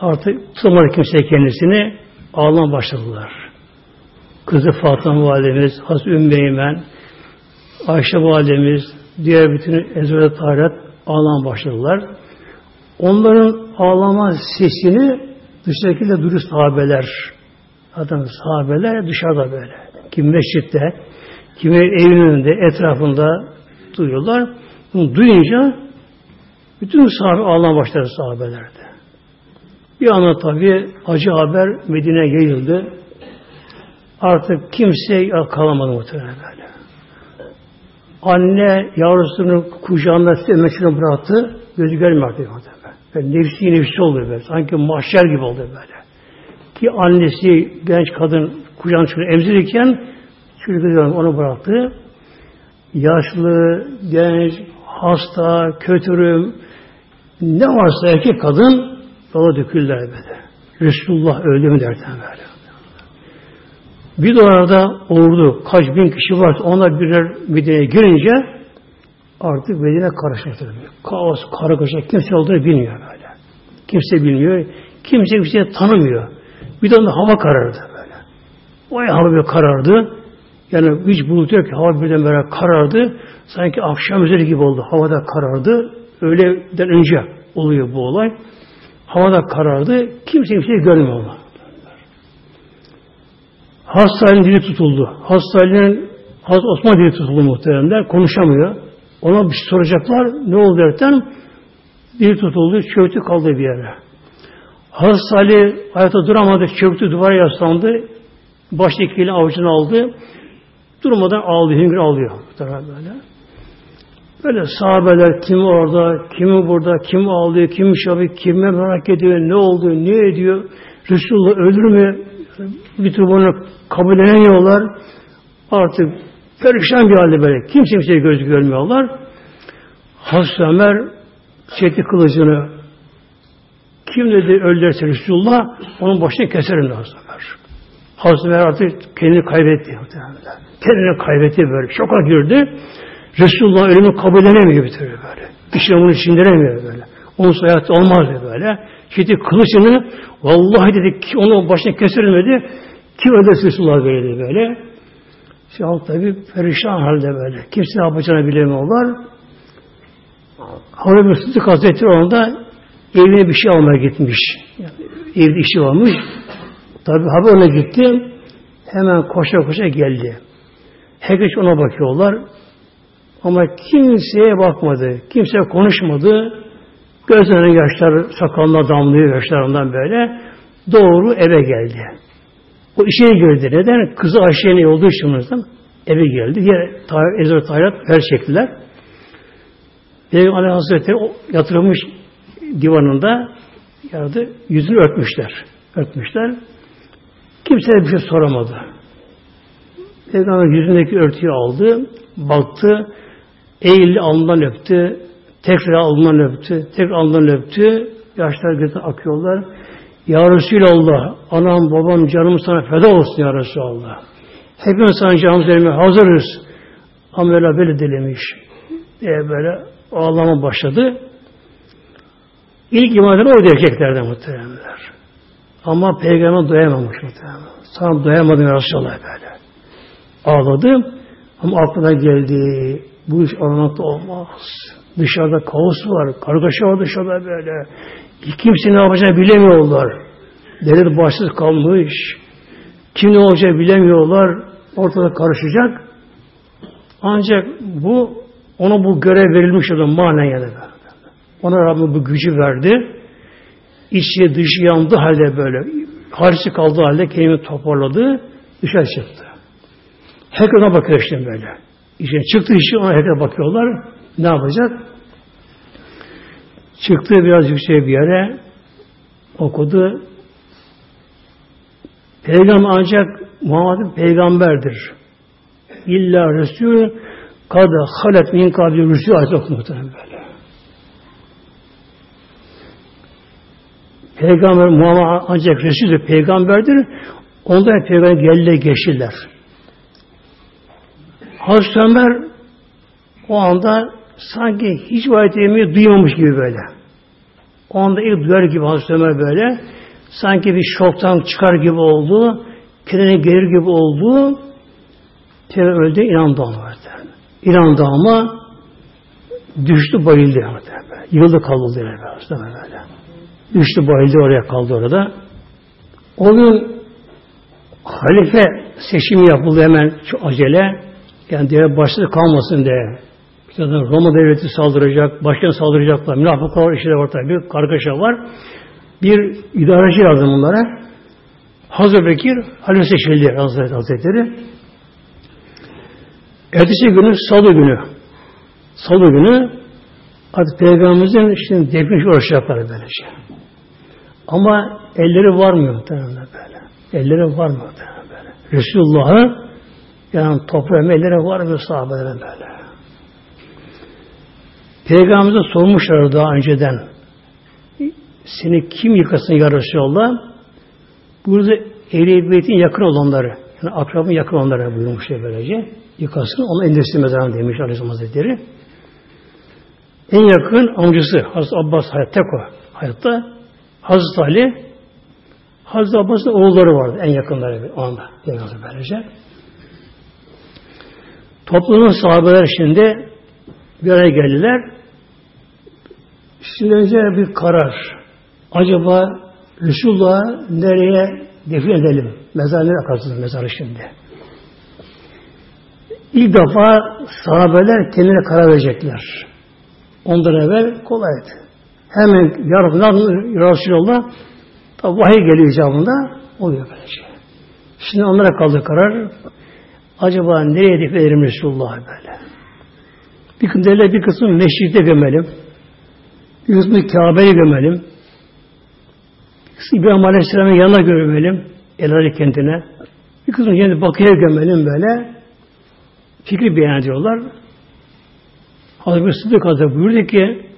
[SPEAKER 1] artık tutamadı kimse kendisini ağlam başladılar. Kızı Fatıma Validemiz, Hazreti Ümmü Ayşe Validemiz, diğer bütün Ezra Taharet ağlam başladılar. Onların ağlama sesini dışarıdakiyle duyuyor sahabeler. Zaten sahabeler dışarıda böyle. Kim mescitte, kimi evin önünde, etrafında duyuyorlar. Bunu duyunca bütün sahabe ağlamaya başladı sahabelerde. Bir anda tabi acı haber Medine yayıldı. Artık kimse kalamadı muhtemelen böyle. Anne yavrusunu kucağında emekçini bıraktı. Gözü görmüyor artık muhtemelen. Böyle nefsi nefsi oldu böyle. Sanki mahşer gibi oldu böyle. Ki annesi genç kadın kucağına çıkıyor emzirirken çocuk onu bıraktı. Yaşlı, genç, hasta, kötürüm, ne varsa erkek kadın yola döküldüler böyle. Resulullah öldü mü derken böyle. Bir de orada ordu, kaç bin kişi var, onlar birer Medine'ye girince artık Medine karışmıştır. Kaos, kargaşa, kimse olduğunu bilmiyor böyle. Kimse bilmiyor. Kimse bir şey tanımıyor. Bir de hava karardı böyle. O hava bir karardı. Yani hiç bulut yok ki hava birden böyle karardı. Sanki akşam üzeri gibi oldu. Havada karardı. Öğleden önce oluyor bu olay. Havada karardı. Kimse bir şey görmüyor. Hastanenin dili tutuldu. Hastanenin Hazreti Osman dili tutuldu muhteremler. Konuşamıyor. Ona bir şey soracaklar. Ne oldu derken dili tutuldu. Çöktü kaldı bir yere. Hazreti Ali ayakta duramadı. Çöktü duvara yaslandı. Baştakiyle avucunu aldı. Durmadan ağlıyor. Hüngür ağlıyor. Böyle. Böyle sahabeler kim orada, kimi burada, kim ağlıyor, kim şabı, kime merak ediyor, ne oldu, ne ediyor, Resulullah ölür mü? Bir türlü bunu kabul edemiyorlar. Artık perişan bir halde böyle. Kimse kimseye göz görmüyorlar. Hazreti Ömer çekti kılıcını kim dedi öldürse Resulullah onun başını keserim dedi Hazreti Ömer. Hazreti Ömer artık kendini kaybetti. Kendini kaybetti böyle. Şoka girdi. Resulullah ölümü kabul edemiyor bir türlü böyle. İşte bunu sindiremiyor böyle. Onun hayatta olmaz dedi böyle. Şimdi kılıcını vallahi dedi ki onun başına kesilmedi. Kim öldürse Resulullah böyle dedi böyle. Şimdi halk tabi perişan halde böyle. Kimse ne yapacağını bilemiyorlar. Hazreti Sıddık Hazretleri onda evine bir şey almaya gitmiş. Yani evde işi varmış. Tabi haber ona gitti. Hemen koşa koşa geldi. Herkes ona bakıyorlar. Ama kimseye bakmadı. Kimse konuşmadı. Gözlerine yaşlar sakalına damlıyor yaşlarından böyle. Doğru eve geldi. O işe girdi. Neden? Kızı Ayşe'nin olduğu için eve geldi. Diğer Ezra Tayrat her çektiler. Peygamber Hazretleri yatırılmış divanında yardı, yüzünü örtmüşler. Örtmüşler. Kimse bir şey soramadı. Peygamber yüzündeki örtüyü aldı, baktı, eğildi, alnından öptü, tekrar alnından öptü, tekrar alnından öptü, yaşlar gözden akıyorlar. Ya Resulallah, anam, babam, canım sana feda olsun ya Resulallah. Hepimiz sana canımız vermeye hazırız. Ama öyle böyle dilemiş. Diye böyle ağlama başladı. İlk iman eden oydu erkeklerden muhteremler. Ama peygamber doyamamış muhteremler. Sana doyamadım ya Resulallah böyle. Ağladı. Ama aklına geldi. Bu iş aranmakta olmaz. Dışarıda kaos var. Kargaşa var dışarıda böyle. Kimse ne yapacağını bilemiyorlar. Devlet başsız kalmış. Kim ne olacağını bilemiyorlar. Ortada karışacak. Ancak bu ona bu görev verilmiş olan manen yani. Ona Rabbim bu gücü verdi. İçi dışı yandı halde böyle. Harisi kaldığı halde kendini toparladı. Dışarı çıktı. Herkes ona bakıyor işte böyle. İşte çıktı işi ona herkes bakıyorlar. Ne yapacak? Çıktı biraz yüksek bir yere okudu. Peygamber ancak Muhammed peygamberdir. İlla Resul kad halet min kabli Resul ayet okumuhtemelen böyle. Peygamber Muhammed ancak Resul peygamberdir. Ondan peygamber geldi geçtiler. Hazreti Ömer o anda sanki hiç ayet yemeği duymamış gibi böyle. O anda ilk duyar gibi Hazreti Ömer böyle. Sanki bir şoktan çıkar gibi oldu. Kendine gelir gibi oldu. Peygamber öldü inandı ama. İnandı ama düştü bayıldı. Yıldı kaldı böyle. Düştü bayıldı oraya kaldı orada. O gün halife seçimi yapıldı hemen çok acele. Yani diğer başta kalmasın diye. Zaten Roma devleti saldıracak, başkan saldıracaklar. Münafıklar işleri var tabi. Kargaşa var. Bir idareci lazım bunlara. Hazreti Bekir halife seçildi Hazreti Hazretleri. Ertesi günü salı günü. Salı günü artık Peygamberimizin işte defmiş uğraşacaklar böylece. Ama elleri varmıyor muhtemelen böyle. Elleri varmıyor muhtemelen böyle. Resulullah'ı yani toprağı elleri varmıyor sahabelerin böyle. Peygamberimize sormuşlar daha önceden. Seni kim yıkasın ya Resulallah? Burada Ehl-i Beyt'in yakın olanları, yani akrabın yakın olanları buyurmuş böylece. Yıkasın, onu indirsin mezarına demiş Aleyhisselam Hazretleri. En yakın amcası Hazreti Abbas hayatta o hayatta. Hazreti Ali Hazreti Abbas'ın oğulları vardı en yakınları o anda. Böylece. Toplumun sahabeler şimdi bir araya geldiler. Şimdi önce bir karar. Acaba Resulullah nereye defin edelim? Mezar nereye akarsınız mezarı şimdi? İlk defa sahabeler kendine karar verecekler. Ondan evvel kolaydı. Hemen ya Resulullah tabi vahiy geliyor icabında oluyor böyle şey. Şimdi onlara kaldı karar. Acaba nereye defin edelim Resulullah böyle? Bir kısmı bir kısmı meşrikte gömelim. Bir kısmı Kabe'ye gömelim. Bir kısmı İbrahim Aleyhisselam'ın yanına gömelim. Elari kentine. Bir kısmı yine Bakı'ya gömelim böyle. Fikri beyan ediyorlar. Hazreti Sıddık Hazretleri buyurdu ki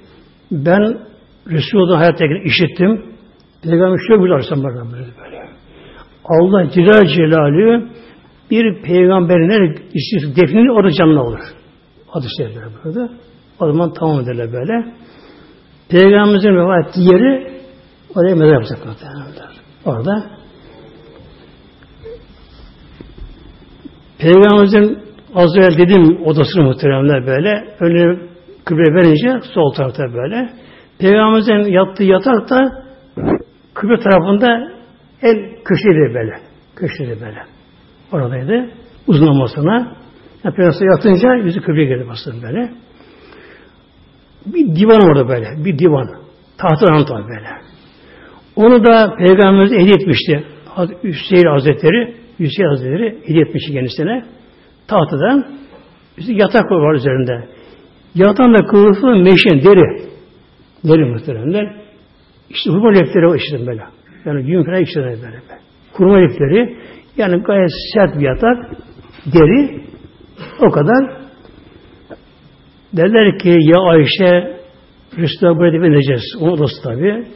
[SPEAKER 1] ben Resulullah'ın hayattayken işittim. Peygamber şöyle buyurdu Aleyhisselam böyle. Allah Celal Celalü bir peygamberin her defnini orada canlı olur. Hadis şerifler burada. O zaman tamam ederler böyle. Peygamberimizin vefat ettiği yeri oraya mezar yapacaklar. Orada Peygamberimizin az evvel dedim odasını muhteremler böyle. Önüne kıble verince sol tarafta böyle. Peygamberimizin yattığı yatak da kıble tarafında en köşede böyle. Köşede böyle. Oradaydı. Uzunlamasına. Yani Peygamber yatınca yüzü kıbleye geldi bastırdı böyle. Bir divan orada böyle. Bir divan. Tahtı tabi böyle. Onu da Peygamberimiz hediye etmişti. Hüseyin Hazretleri Hüseyin Hazretleri hediye etmiş kendisine tahtadan yatak var üzerinde. Yatan da kılıfı meşin, deri. Deri muhteremler. İşte hurma lepleri var işte böyle. Yani yün falan işte böyle. Kurma lepleri. Yani gayet sert bir yatak. Deri. O kadar. Derler ki ya Ayşe Rüstem buraya bineceğiz. Onun odası tabi.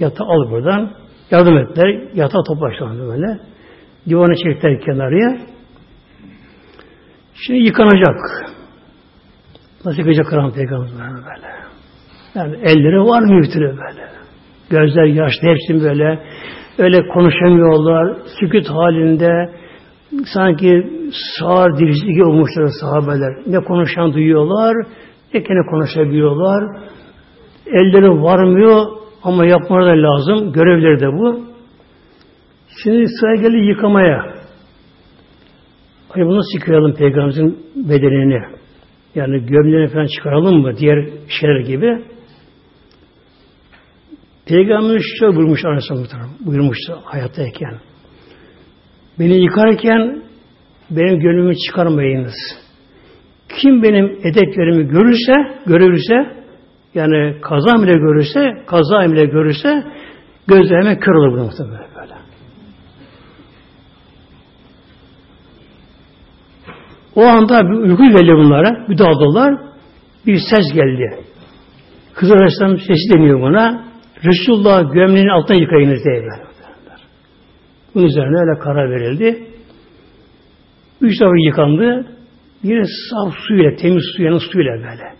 [SPEAKER 1] Yatağı al buradan. Yardım ettiler. Yatağı toplaştılar böyle. Divanı çektiler kenarıya. Şimdi yıkanacak. Nasıl yıkayacak Kur'an Peygamber böyle. Yani elleri var mı böyle. Gözler yaşlı hepsi böyle. Öyle konuşamıyorlar. Sükut halinde sanki sağır dirisi olmuşlar sahabeler. Ne konuşan duyuyorlar, ne kendi konuşabiliyorlar. Elleri varmıyor ama yapmaları da lazım. Görevleri de bu. Şimdi sıra geldi yıkamaya. Hani bunu nasıl yıkayalım peygamberimizin bedenini? Yani gömleğini falan çıkaralım mı? Diğer şeyler gibi. Peygamberimiz şöyle buyurmuş Aleyhisselam buyurmuştu hayattayken. Beni yıkarken benim gönlümü çıkarmayınız. Kim benim edeplerimi görürse, görürse yani kaza bile görürse, kaza bile görürse gözlerime kör olur bu muhtemelen böyle. O anda bir uyku geldi bunlara, bir daldılar, bir ses geldi. Kız Aleyhisselam sesi deniyor buna. Resulullah gömleğinin altına yıkayınız diye böyle. Bunun üzerine öyle karar verildi. Üç defa yıkandı. Bir saf suyla, temiz suyla, suyla böyle.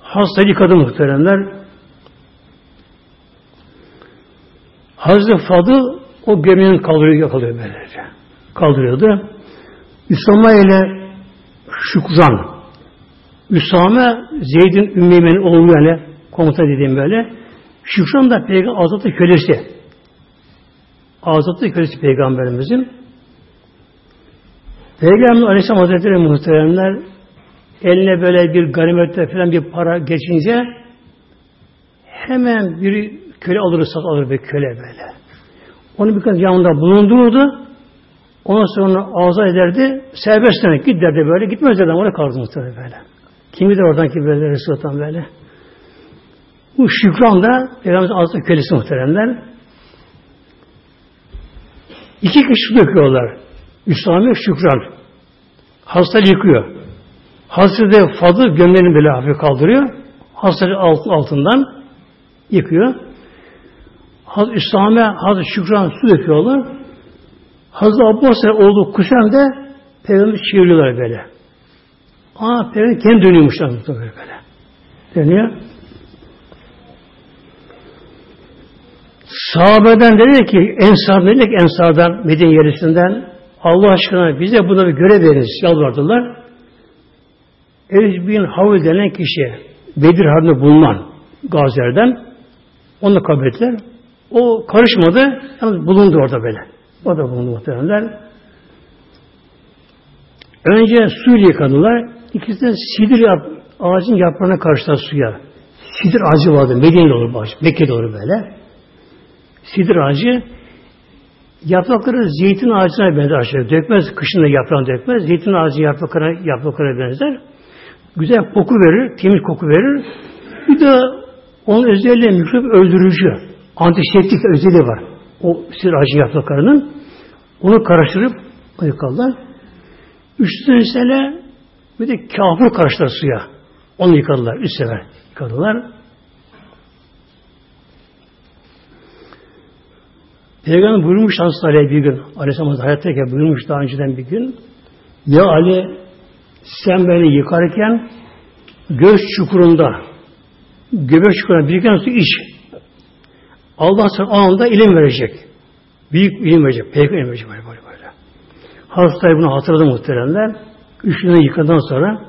[SPEAKER 1] Hasta yıkadı muhteremler. Hazreti Fadıl o gömleğini kaldırıyor, kalıyor böylece. Kaldırıyordu. Üsame ile Şükran. Üsame Zeyd'in Ümmeymen'in oğlu yani komuta dediğim böyle. Şükran da peygamber azatlı kölesi. Azatlı kölesi peygamberimizin. Peygamber Aleyhisselam Hazretleri muhteremler eline böyle bir ganimette falan bir para geçince hemen bir köle alır, sat alır bir köle böyle. Onu birkaç yanında bulundururdu. Ondan sonra ağza ederdi. Serbest demek git derdi böyle. Gitmez dedi oraya kaldı muhtemelen böyle. Kim bilir oradan ki böyle Resulullah'tan böyle. Bu Şükran da Peygamberimizin ağzı kölesi muhteremler. İki kişi döküyorlar. Üstame Şükran. Hasta yıkıyor. Hazreti Fadıl gömleğini böyle hafif kaldırıyor. Hastayı alt, altından yıkıyor. Hazreti Üstame, Hazreti Şükran su döküyorlar. Hazreti Abbas'ın olduğu kuşan da Peygamber çeviriyorlar böyle. Aa Peygamber kendi dönüyormuşlar böyle böyle. Dönüyor. Sahabeden dedi ki Ensar dedi ki Ensar'dan Medine yerisinden Allah aşkına bize buna bir görev veriniz yalvardılar. Elif bin Havil denen kişi Bedir Harbi'nde bulunan gazilerden onu kabul ettiler. O karışmadı. Yalnız bulundu orada böyle. O da bulundu muhtemelen. Önce suyla yıkadılar. İkisi de sidir yap, ağacın yaprağına karşılar suya. Sidir ağacı vardı. Medine'de olur bu ağaç. Mekke'de olur böyle. Sidir ağacı yaprakları zeytin ağacına benzer aşağı. Dökmez, kışında yaprağını dökmez. Zeytin ağacı yapraklarına, yapraklarına benzer. Güzel koku verir, temiz koku verir. Bir de onun özelliği mikrop öldürücü. Antiseptik özelliği var. O sidir ağacı yapraklarının. Onu karıştırıp yıkarlar. Üstüne sene bir de kafir karıştılar suya. Onu yıkadılar. Üç sefer yıkadılar. Peygamber buyurmuş Hazreti bir gün. Aleyhisselam hayattayken buyurmuş daha önceden bir gün. Ya Ali sen beni yıkarken göz çukurunda göbek çukurunda biriken su iç. Allah sana anında ilim verecek. Büyük ilim verecek. Peygamber ilim verecek böyle böyle. Hazreti bunu hatırladı muhteremler. Üç günden yıkadan sonra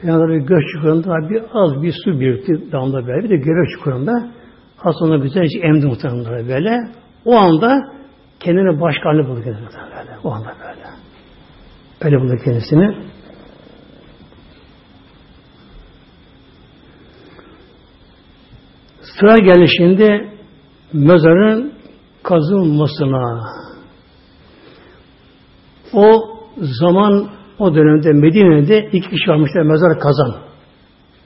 [SPEAKER 1] Peygamber göz çukurunda bir az bir su birikti damla böyle. Bir de göbek çukurunda Hasan'ı güzelce emdi muhteremler böyle. O anda kendine başka haline buldu kendini böyle. O anda böyle. Öyle buldu kendisini. Sıra geldi şimdi mezarın kazılmasına. O zaman o dönemde Medine'de iki kişi varmışlar mezar kazan.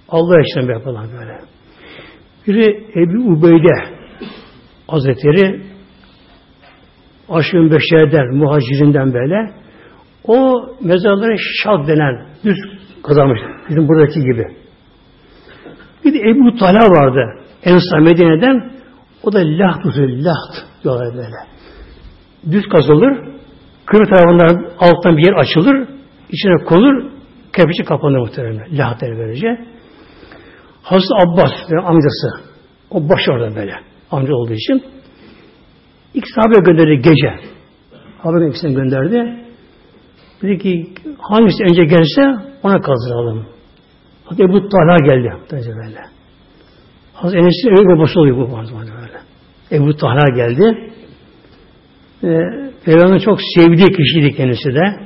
[SPEAKER 1] Allah için yapılan böyle. Biri Ebu Ubeyde Hazretleri Aşkın Beşer'den, muhacirinden böyle. O mezarları şak denen düz kazanmış. Bizim buradaki gibi. Bir de Ebu Talha vardı. Ensar Medine'den. O da laht usulü, laht diyorlar böyle. Düz kazılır. Kırı tarafından alttan bir yer açılır. içine konur. Kepiçi kapanır muhtemelen. Laht der böylece. Hazreti Abbas amcası. O baş orada böyle. Amca olduğu için. İki sahabe gönderdi gece. Haberin ikisini gönderdi. Dedi ki hangisi önce gelse ona kazdıralım. Hazreti Ebu Talha geldi. Böyle. Hazreti Enes'in öyle babası oluyor bu bazı böyle. Ebu Talha geldi. Ee, Peygamber'in çok sevdiği kişiydi kendisi de.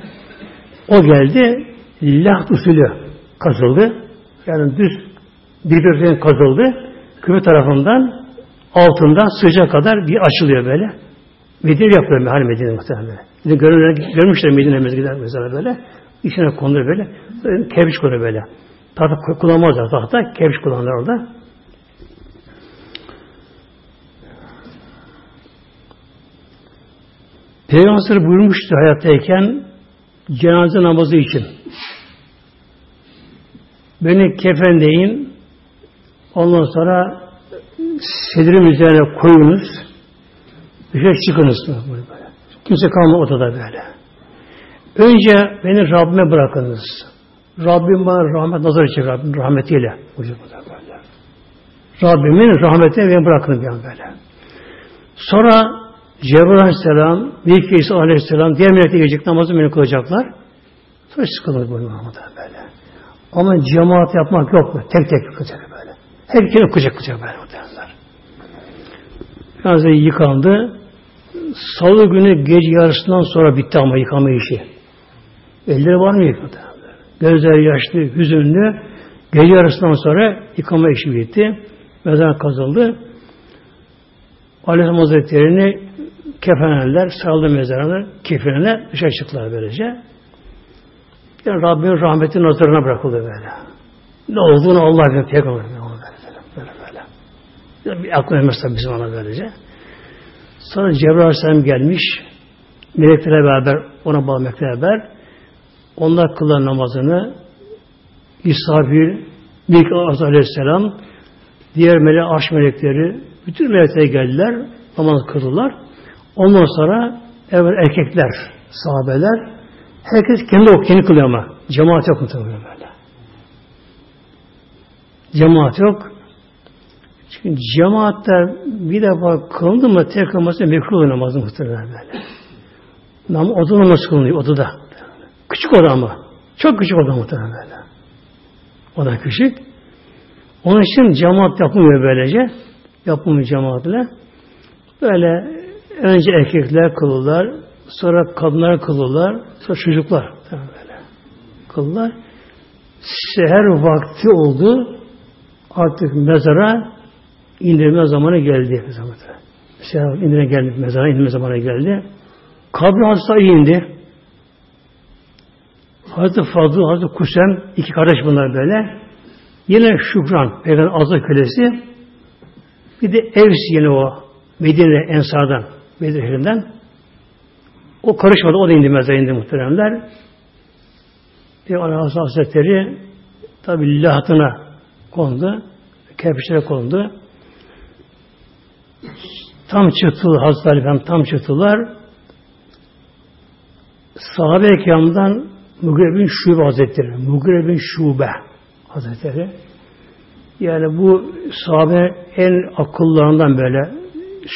[SPEAKER 1] O geldi. Laht usulü kazıldı. Yani düz birbirine kazıldı. Kıbrı tarafından altından sıcak kadar bir açılıyor böyle. Medine yapıyor hani Medine muhtemelen. Bir de görmüşler Medine mezgiler mesela böyle. İçine konuluyor böyle. Kebiş konuyor böyle. Tahta kullanmazlar tahta. Kebiş kullanırlar orada. Peygamber buyurmuştu hayattayken cenaze namazı için. Beni kefenleyin ondan sonra sedrim üzerine koyunuz dışarı çıkınız. Böyle. Kimse kalma odada böyle. Önce beni Rabbime bırakınız. Rabbim bana rahmet nazar edecek Rabbim rahmetiyle. Böyle. Rabbimin rahmetine beni bırakın bir an böyle. Sonra Cebrail Aleyhisselam, Mikail İsa Aleyhisselam, diğer melekler gelecek namazı beni kılacaklar. Sonra sıkılır bu namazda böyle. Ama cemaat yapmak yok mu? Tek tek kılacak böyle. Herkes okuyacak kılacak böyle Biraz yıkandı. Salı günü gece yarısından sonra bitti ama yıkama işi. Elleri var mı yıkadı? Gözler yaşlı, hüzünlü. Gece yarısından sonra yıkama işi bitti. Mezar kazıldı. Aleyhisselam Hazretleri'ni kefenler, sarıldı mezarını, kefenine dışarı çıktılar böylece. Yani Rabbinin rahmetinin nazarına bırakıldı böyle. Ne olduğunu Allah bilir. Aklı vermez bizim ona böylece. Sonra Cebrail Aleyhisselam gelmiş. Meleklerle beraber, ona bağlı meleklerle beraber onlar kılan namazını İsrafil, Mikail Aleyhisselam, diğer melek, aş melekleri, bütün melekler geldiler, namaz kıldılar. Ondan sonra evvel erkekler, sahabeler, herkes kendi ok, kendi kılıyor ama. Cemaat yok muhtemelen böyle. Cemaat yok. Çünkü cemaatte bir defa kılındı mı tek kılması mekruh namazı muhtemelen böyle. Nam odada namaz kılınıyor odada. Küçük oda ama. Çok küçük oda muhtemelen böyle. Oda küçük. Onun için cemaat yapılmıyor böylece. Yapılmıyor cemaatle. Böyle önce erkekler kılırlar, sonra kadınlar kılırlar, sonra çocuklar böyle kılırlar. Seher vakti oldu. Artık mezara indirme zamanı geldi. Seher indirme geldi, mezara indirme zamanı geldi. Kabri hasta indi. Hazreti Fadıl, Hazreti Kusem, iki kardeş bunlar böyle. Yine Şükran, Peygamber Azra kölesi. Bir de Evs yine o Medine Ensar'dan, Medine O karışmadı, o da indi mezara indi muhteremler. Peygamber Hazretleri tabi lahtına kondu, kerpiçlere kondu. Tam çıktılar Hazreti Ali tam çıktılar. Sahabe-i Kiram'dan Mugrebin Şube Hazretleri, Mugrebin Şube Hazretleri. Yani bu sahabe en akıllarından böyle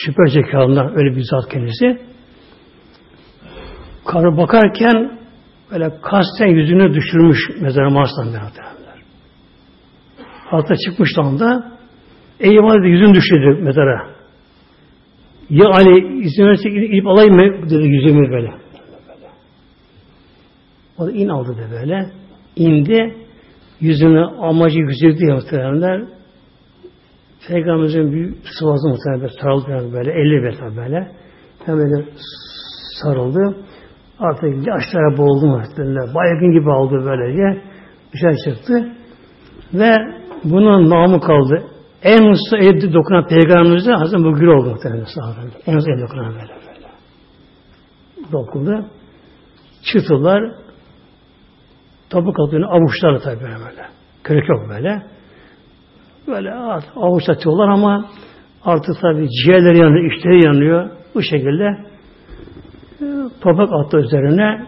[SPEAKER 1] süper zekalından öyle bir zat kendisi. Karı bakarken böyle kasten yüzünü düşürmüş mezara Mars'tan beraberler. Hatta çıkmış anda Eyvah dedi yüzün düşürdü mezara. Ya Ali izin verirse inip alayım mı dedi yüzümü böyle. O da in aldı da böyle. indi. Yüzünü amacı yüzüldü ya Peygamberimizin bir sıvazı muhtemelen sarıldı böyle, elli böyle, böyle. Hemen sarıldı. Artık yaşlara boğuldu muhtemelen. Baygın gibi aldı böylece. Dışarı çıktı. Ve bunun namı kaldı. En usta el dokunan peygamberimize Hazreti Bugül oldu muhtemelen sahabenin. En usta el dokunan böyle böyle. Dokundu. Çıktılar. Topuk altını avuçlarla tabi böyle. Kırık yok böyle. Böyle avuç atıyorlar ama artık tabi ciğerleri yanıyor, içleri yanıyor. Bu şekilde e, toprak attı üzerine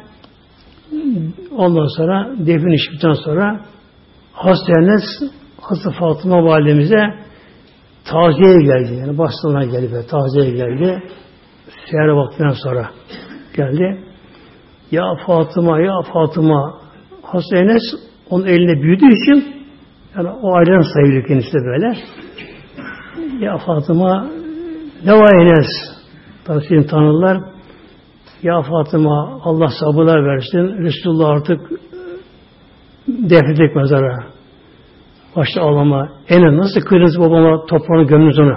[SPEAKER 1] ondan sonra defin işitten sonra Enes Hazreti Fatıma validemize taziye geldi. Yani bastığına geldi ve taziye geldi. Seher vaktinden sonra geldi. Ya Fatıma, ya Fatıma Hazreti Enes onun elinde büyüdüğü için yani o aileden sayılıyor kendisi de böyle. Ya Fatıma ne var Enes? Tabi tanırlar. Ya Fatıma Allah sabırlar versin. Resulullah artık defnedik mezara. Başta ağlama. Ene nasıl kıydınız babama toprağını gömdünüz onu?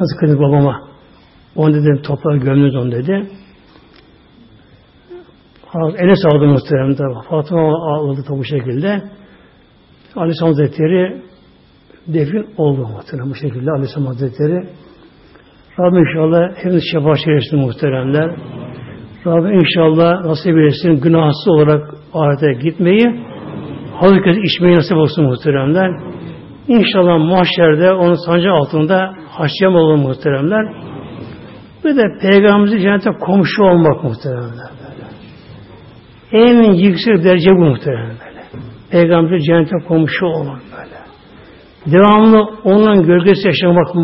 [SPEAKER 1] Nasıl kıydınız babama? Onu dedi toprağı gömdünüz onu dedi. Enes aldı muhtemelen. Fatıma ağladı bu şekilde. Aleyhisselam Hazretleri defin oldu muhtemelen bu şekilde Aleyhisselam Hazretleri. Rabbim inşallah hepimiz şefaat çevirsin muhteremler. Rabbim inşallah nasip eylesin günahsız olarak ahirete gitmeyi, hazır içmeyi nasip olsun muhteremler. İnşallah mahşerde onun sancı altında haşyam olur muhteremler. Bir de Peygamberimizin cennete komşu olmak muhteremler. En yüksek derece bu muhteremler. Böyle. Cennete komşu olmak böyle. Devamlı onun gölgesi yaşamak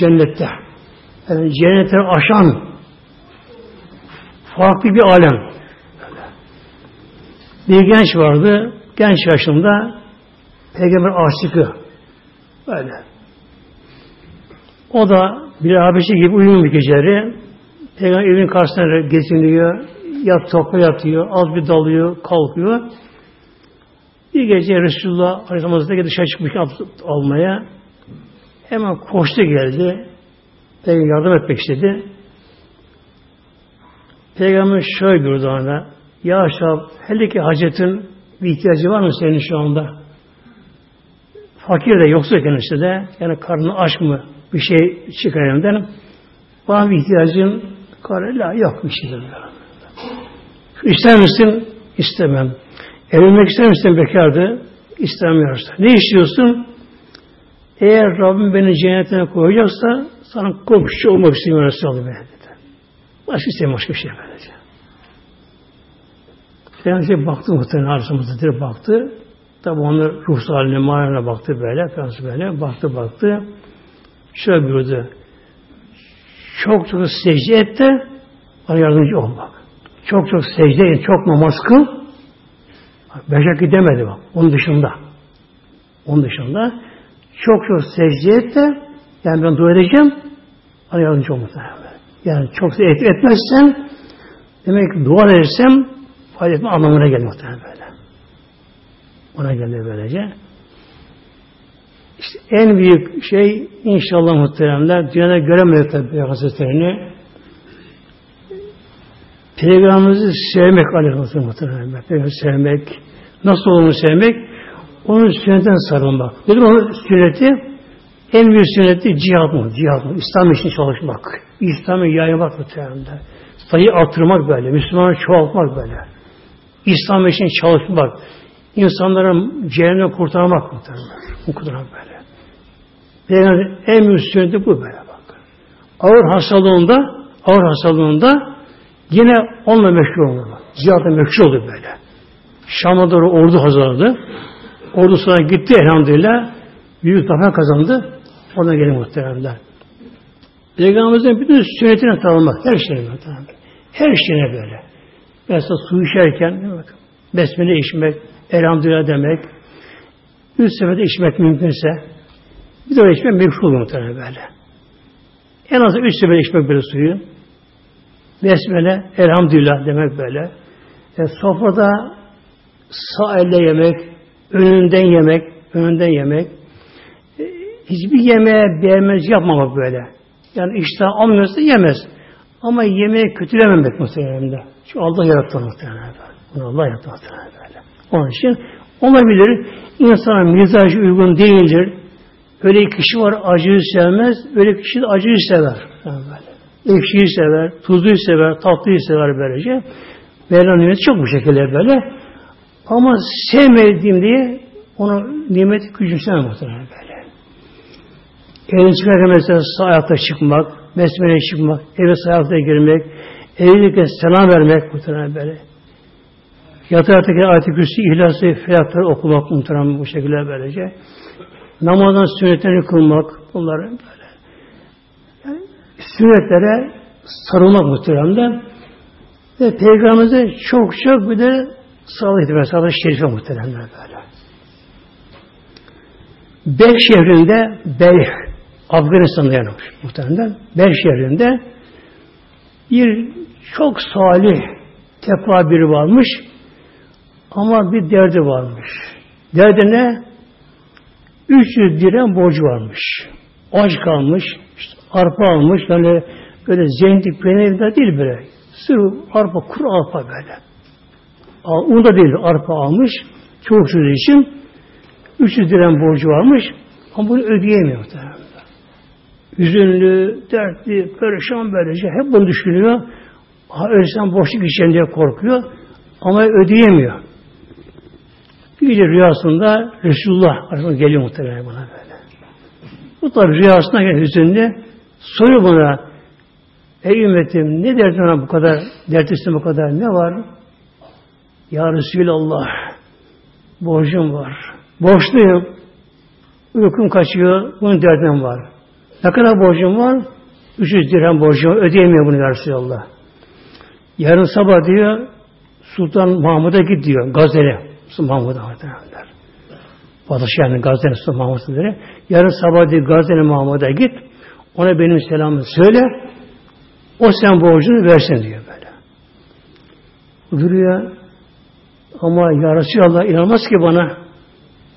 [SPEAKER 1] cennette. Yani cennete aşan farklı bir alem. Bir genç vardı, genç yaşında peygamber aşıkı. Böyle. O da bir abisi gibi uyum bir geceleri peygamber evin karşısında geziniyor, yat toprağa yatıyor, az bir dalıyor, kalkıyor. Bir gece Resulullah Aleyhisselam dışarı çıkmış almaya. Hemen koştu geldi. Peygamber yardım etmek istedi. Peygamber şöyle buyurdu ona. Ya Aşab, hele ki hacetin bir ihtiyacı var mı senin şu anda? Fakir de yoksa kendisi de. Yani karnı aç mı? Bir şey çıkarayım derim. Bana bir ihtiyacın karıyla yok bir şey dedim. İster misin? İstemem. Evlenmek ister misin bekardı? İstemiyorsa. Ne istiyorsun? Eğer Rabbim beni cennetine koyacaksa sana komşu olmak istiyorum Resulullah dedi. Başka istemiyorum başka bir şey böylece. Peygamber baktı muhtemelen arsamızda baktı. Tabi onlar ruhsal haline, manevine baktı böyle, Peygamber böyle, baktı baktı. Şöyle buyurdu. Çok çok secde et de bana yardımcı ol. Çok çok secde et, çok namaz kıl. Beş vakit demedi bak. Onun dışında. Onun dışında çok çok secde et de yani ben dua edeceğim bana yardımcı ol. Yani çok et, etmezsen demek ki dua edersem fayda etme anlamına gelir muhtemelen böyle. Ona gelir böylece. İşte en büyük şey inşallah muhteremler dünyada göremedik tabi Peygamber Peygamberimizi sevmek aleyhisselam muhteremler. Peygamberimizi sevmek. Nasıl onu sevmek? Onun sünnetten sarılmak. Dedim onun sünneti en büyük sünneti cihat mı? Cihat mı? İslam için çalışmak. İslam'ı yaymak muhtemelen. Sayı artırmak böyle. Müslümanı çoğaltmak böyle. İslam için çalışmak. İnsanların cehennemden kurtarmak muhtemelen. Bu kadar böyle. Peygamber en büyük sünneti bu böyle bak. Ağır hastalığında ağır hastalığında yine onunla meşgul oldu. Cihatla meşgul oldu böyle. Şam'a doğru ordu hazırladı. Ordusuna gitti elhamdülillah. Büyük zafer kazandı. Oradan gelin muhteremler. Peygamberimizin bütün sünnetine tanımak. Her şeyine muhterem. Her şeyine böyle. Mesela su içerken besmele içmek, elhamdülillah demek, üç seferde içmek mümkünse bir de içmek mümkün olur muhtemelen böyle. En az üç sefer içmek böyle suyu. Besmele, elhamdülillah demek böyle. E, sofrada sağ elle yemek, önünden yemek, önünden yemek, hiçbir yemeğe beğenmez yapmamak böyle. Yani iştah almıyorsa yemez. Ama yemeği kötülememek muhtemelen. Çünkü Allah yarattı muhtemelen. Bunu Allah yarattı muhtemelen böyle. Onun için olabilir. İnsana mizacı uygun değildir. Öyle kişi var acıyı sevmez, öyle kişi de acıyı sever. Yani böyle. Ekşiyi sever, tuzluyu sever, tatlıyı sever böylece. Mevla nimeti çok bu şekilde böyle. Ama sevmediğim diye ona nimeti küçümsemem muhtemelen böyle. Evden çıkarken mesela sağ ayakta çıkmak, besmele çıkmak, eve sağ ayakta girmek, evliyken selam vermek muhtemelen böyle. Yatarken ayet-i kürsü, ihlası, felakları okumak muhtemelen bu şekilde böylece. Namazdan sünnetlerini kılmak, bunlar böyle. Yani sünnetlere sarılmak muhtemelen ve Peygamberimize çok çok bir de sağlık etmek, sağlık şerife muhtemelen böyle. Bel şehrinde Bel Afganistan'da yanılmış muhtemelen. Bel şehrinde bir çok salih tekva biri varmış ama bir derdi varmış. Derdi ne? 300 dirhem borcu varmış. Aç kalmış, işte arpa almış, yani böyle zengin peynir de değil böyle. Sırf arpa, kuru arpa böyle. Un da değil, arpa almış. Çok sürü için 300 dirhem borcu varmış ama bunu ödeyemiyor. Üzünlü, dertli, perişan böylece hep bunu düşünüyor. Ölsem boşluk içeceğim diye korkuyor ama ödeyemiyor. Bir gece rüyasında Resulullah Aleyhisselam geliyor muhtemelen buna böyle. Bu tabi rüyasında gelen hüzünlü soruyor buna Ey ümmetim ne derdin bu kadar, dert bu kadar ne var? Ya Resulallah borcum var. Borçluyum. Uykum kaçıyor. Bunun derdim var. Ne kadar borcum var? 300 dirhem borcum. Ödeyemiyor bunu ya Resulallah. Yarın sabah diyor Sultan Mahmud'a git diyor. Gazele. Sultan Mahmud'a derler. Padişah yani Gazeli Sultan Mahmud'a diyor. Yarın sabah diyor Gazeli Mahmud'a git. Ona benim selamımı söyle. O sen borcunu versin diyor böyle. Duruyor. Ama ya Resulallah inanmaz ki bana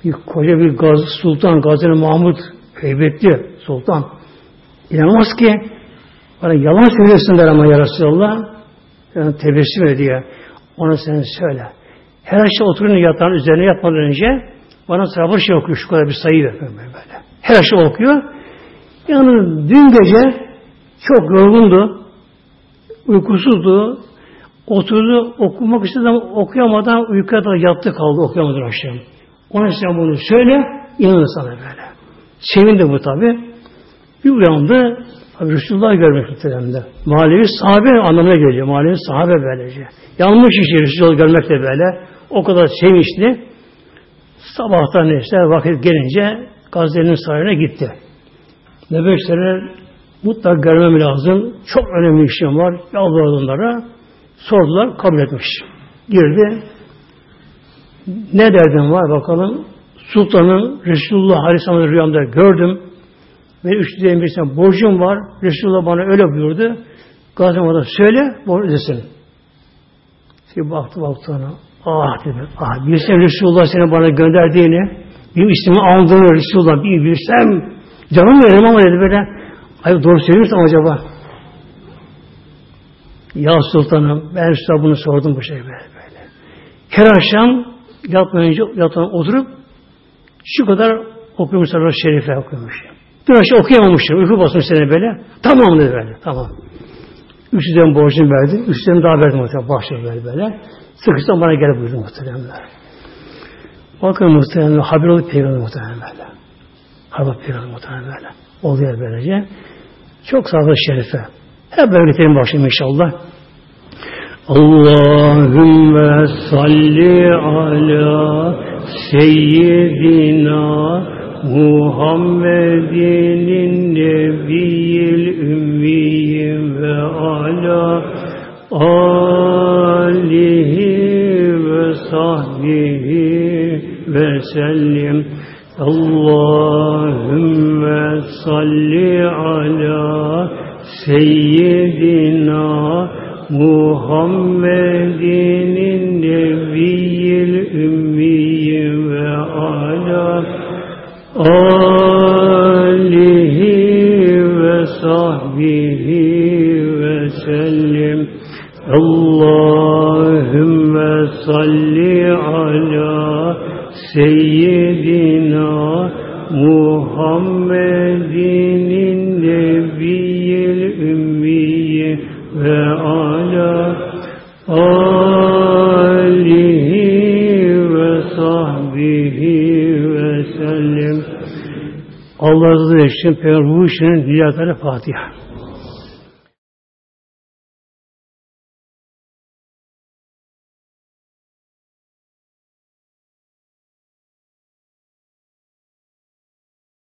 [SPEAKER 1] bir koca bir gaz, sultan Gazeli Mahmud heybetli sultan inanmaz ki bana yalan söylüyorsun ama ya Resulallah yani tebessüm ediyor. Ona sen söyle. Her akşam oturun yatağın üzerine yatmadan önce bana sabır şey okuyor. Şu kadar bir sayı ver böyle. Her akşam okuyor. Yani dün gece çok yorgundu. Uykusuzdu. Oturdu okumak istedi ama okuyamadan uykuya da yattı kaldı okuyamadı akşam. Ona sen bunu söyle inanır sana böyle. Sevindi bu tabi. Bir uyandı Tabi Resulullah görmek muhtemelen Manevi sahabe anlamına geliyor. Manevi sahabe böylece. Yanlış işi Resulullah görmek de böyle. O kadar sevinçli. Sabahtan işte vakit gelince Gazze'nin sarayına gitti. Nöbetçilere mutlaka görmem lazım. Çok önemli işim var. Yalvardı onlara. Sordular, kabul etmiş. Girdi. Ne derdin var bakalım. Sultanın Resulullah Aleyhisselam'ın rüyamda gördüm. Ve üç düzeyin bir borcum var. Resulullah bana öyle buyurdu. Gaziantep'e söyle, borç ödesin. Şimdi baktı baktı ona. Ah dedi. Ah bilsem Resulullah seni bana gönderdiğini, benim ismimi aldığını Resulullah bir bilsem, canım veririm ama dedi böyle. Ay doğru söylüyorsun acaba? Ya sultanım ben size bunu sordum bu şey böyle. böyle. Her akşam yatmadan önce yatağına oturup şu kadar okumuş Sarı Şerife okumuş. Bir akşam okuyamamıştım. Uyku basmış seni böyle. Tamam dedi böyle. Tamam. Üç yüzden borcunu verdim. Üç yüzden daha verdim. Bahşiş böyle böyle. Sıkıştan bana gel buyurdu muhtemelen. Bakın muhtemelen haber olup peygamber böyle. Haber peygamber muhtemelen böyle. Oluyor böylece. Çok sağlıklı şerife. Hep böyle getirin başlayalım inşallah. Allahümme salli ala seyyidina Muhammedin nebiyil ümmiyi ve ala alihi ve sahbihi ve sellim. Allahümme salli ala seyyidina Muhammedin nebiyil alihi ve sahbihi ve sellim. Allahümme salli ala seyyidina Muhammed olsun Peygamber ruhu için Fatiha.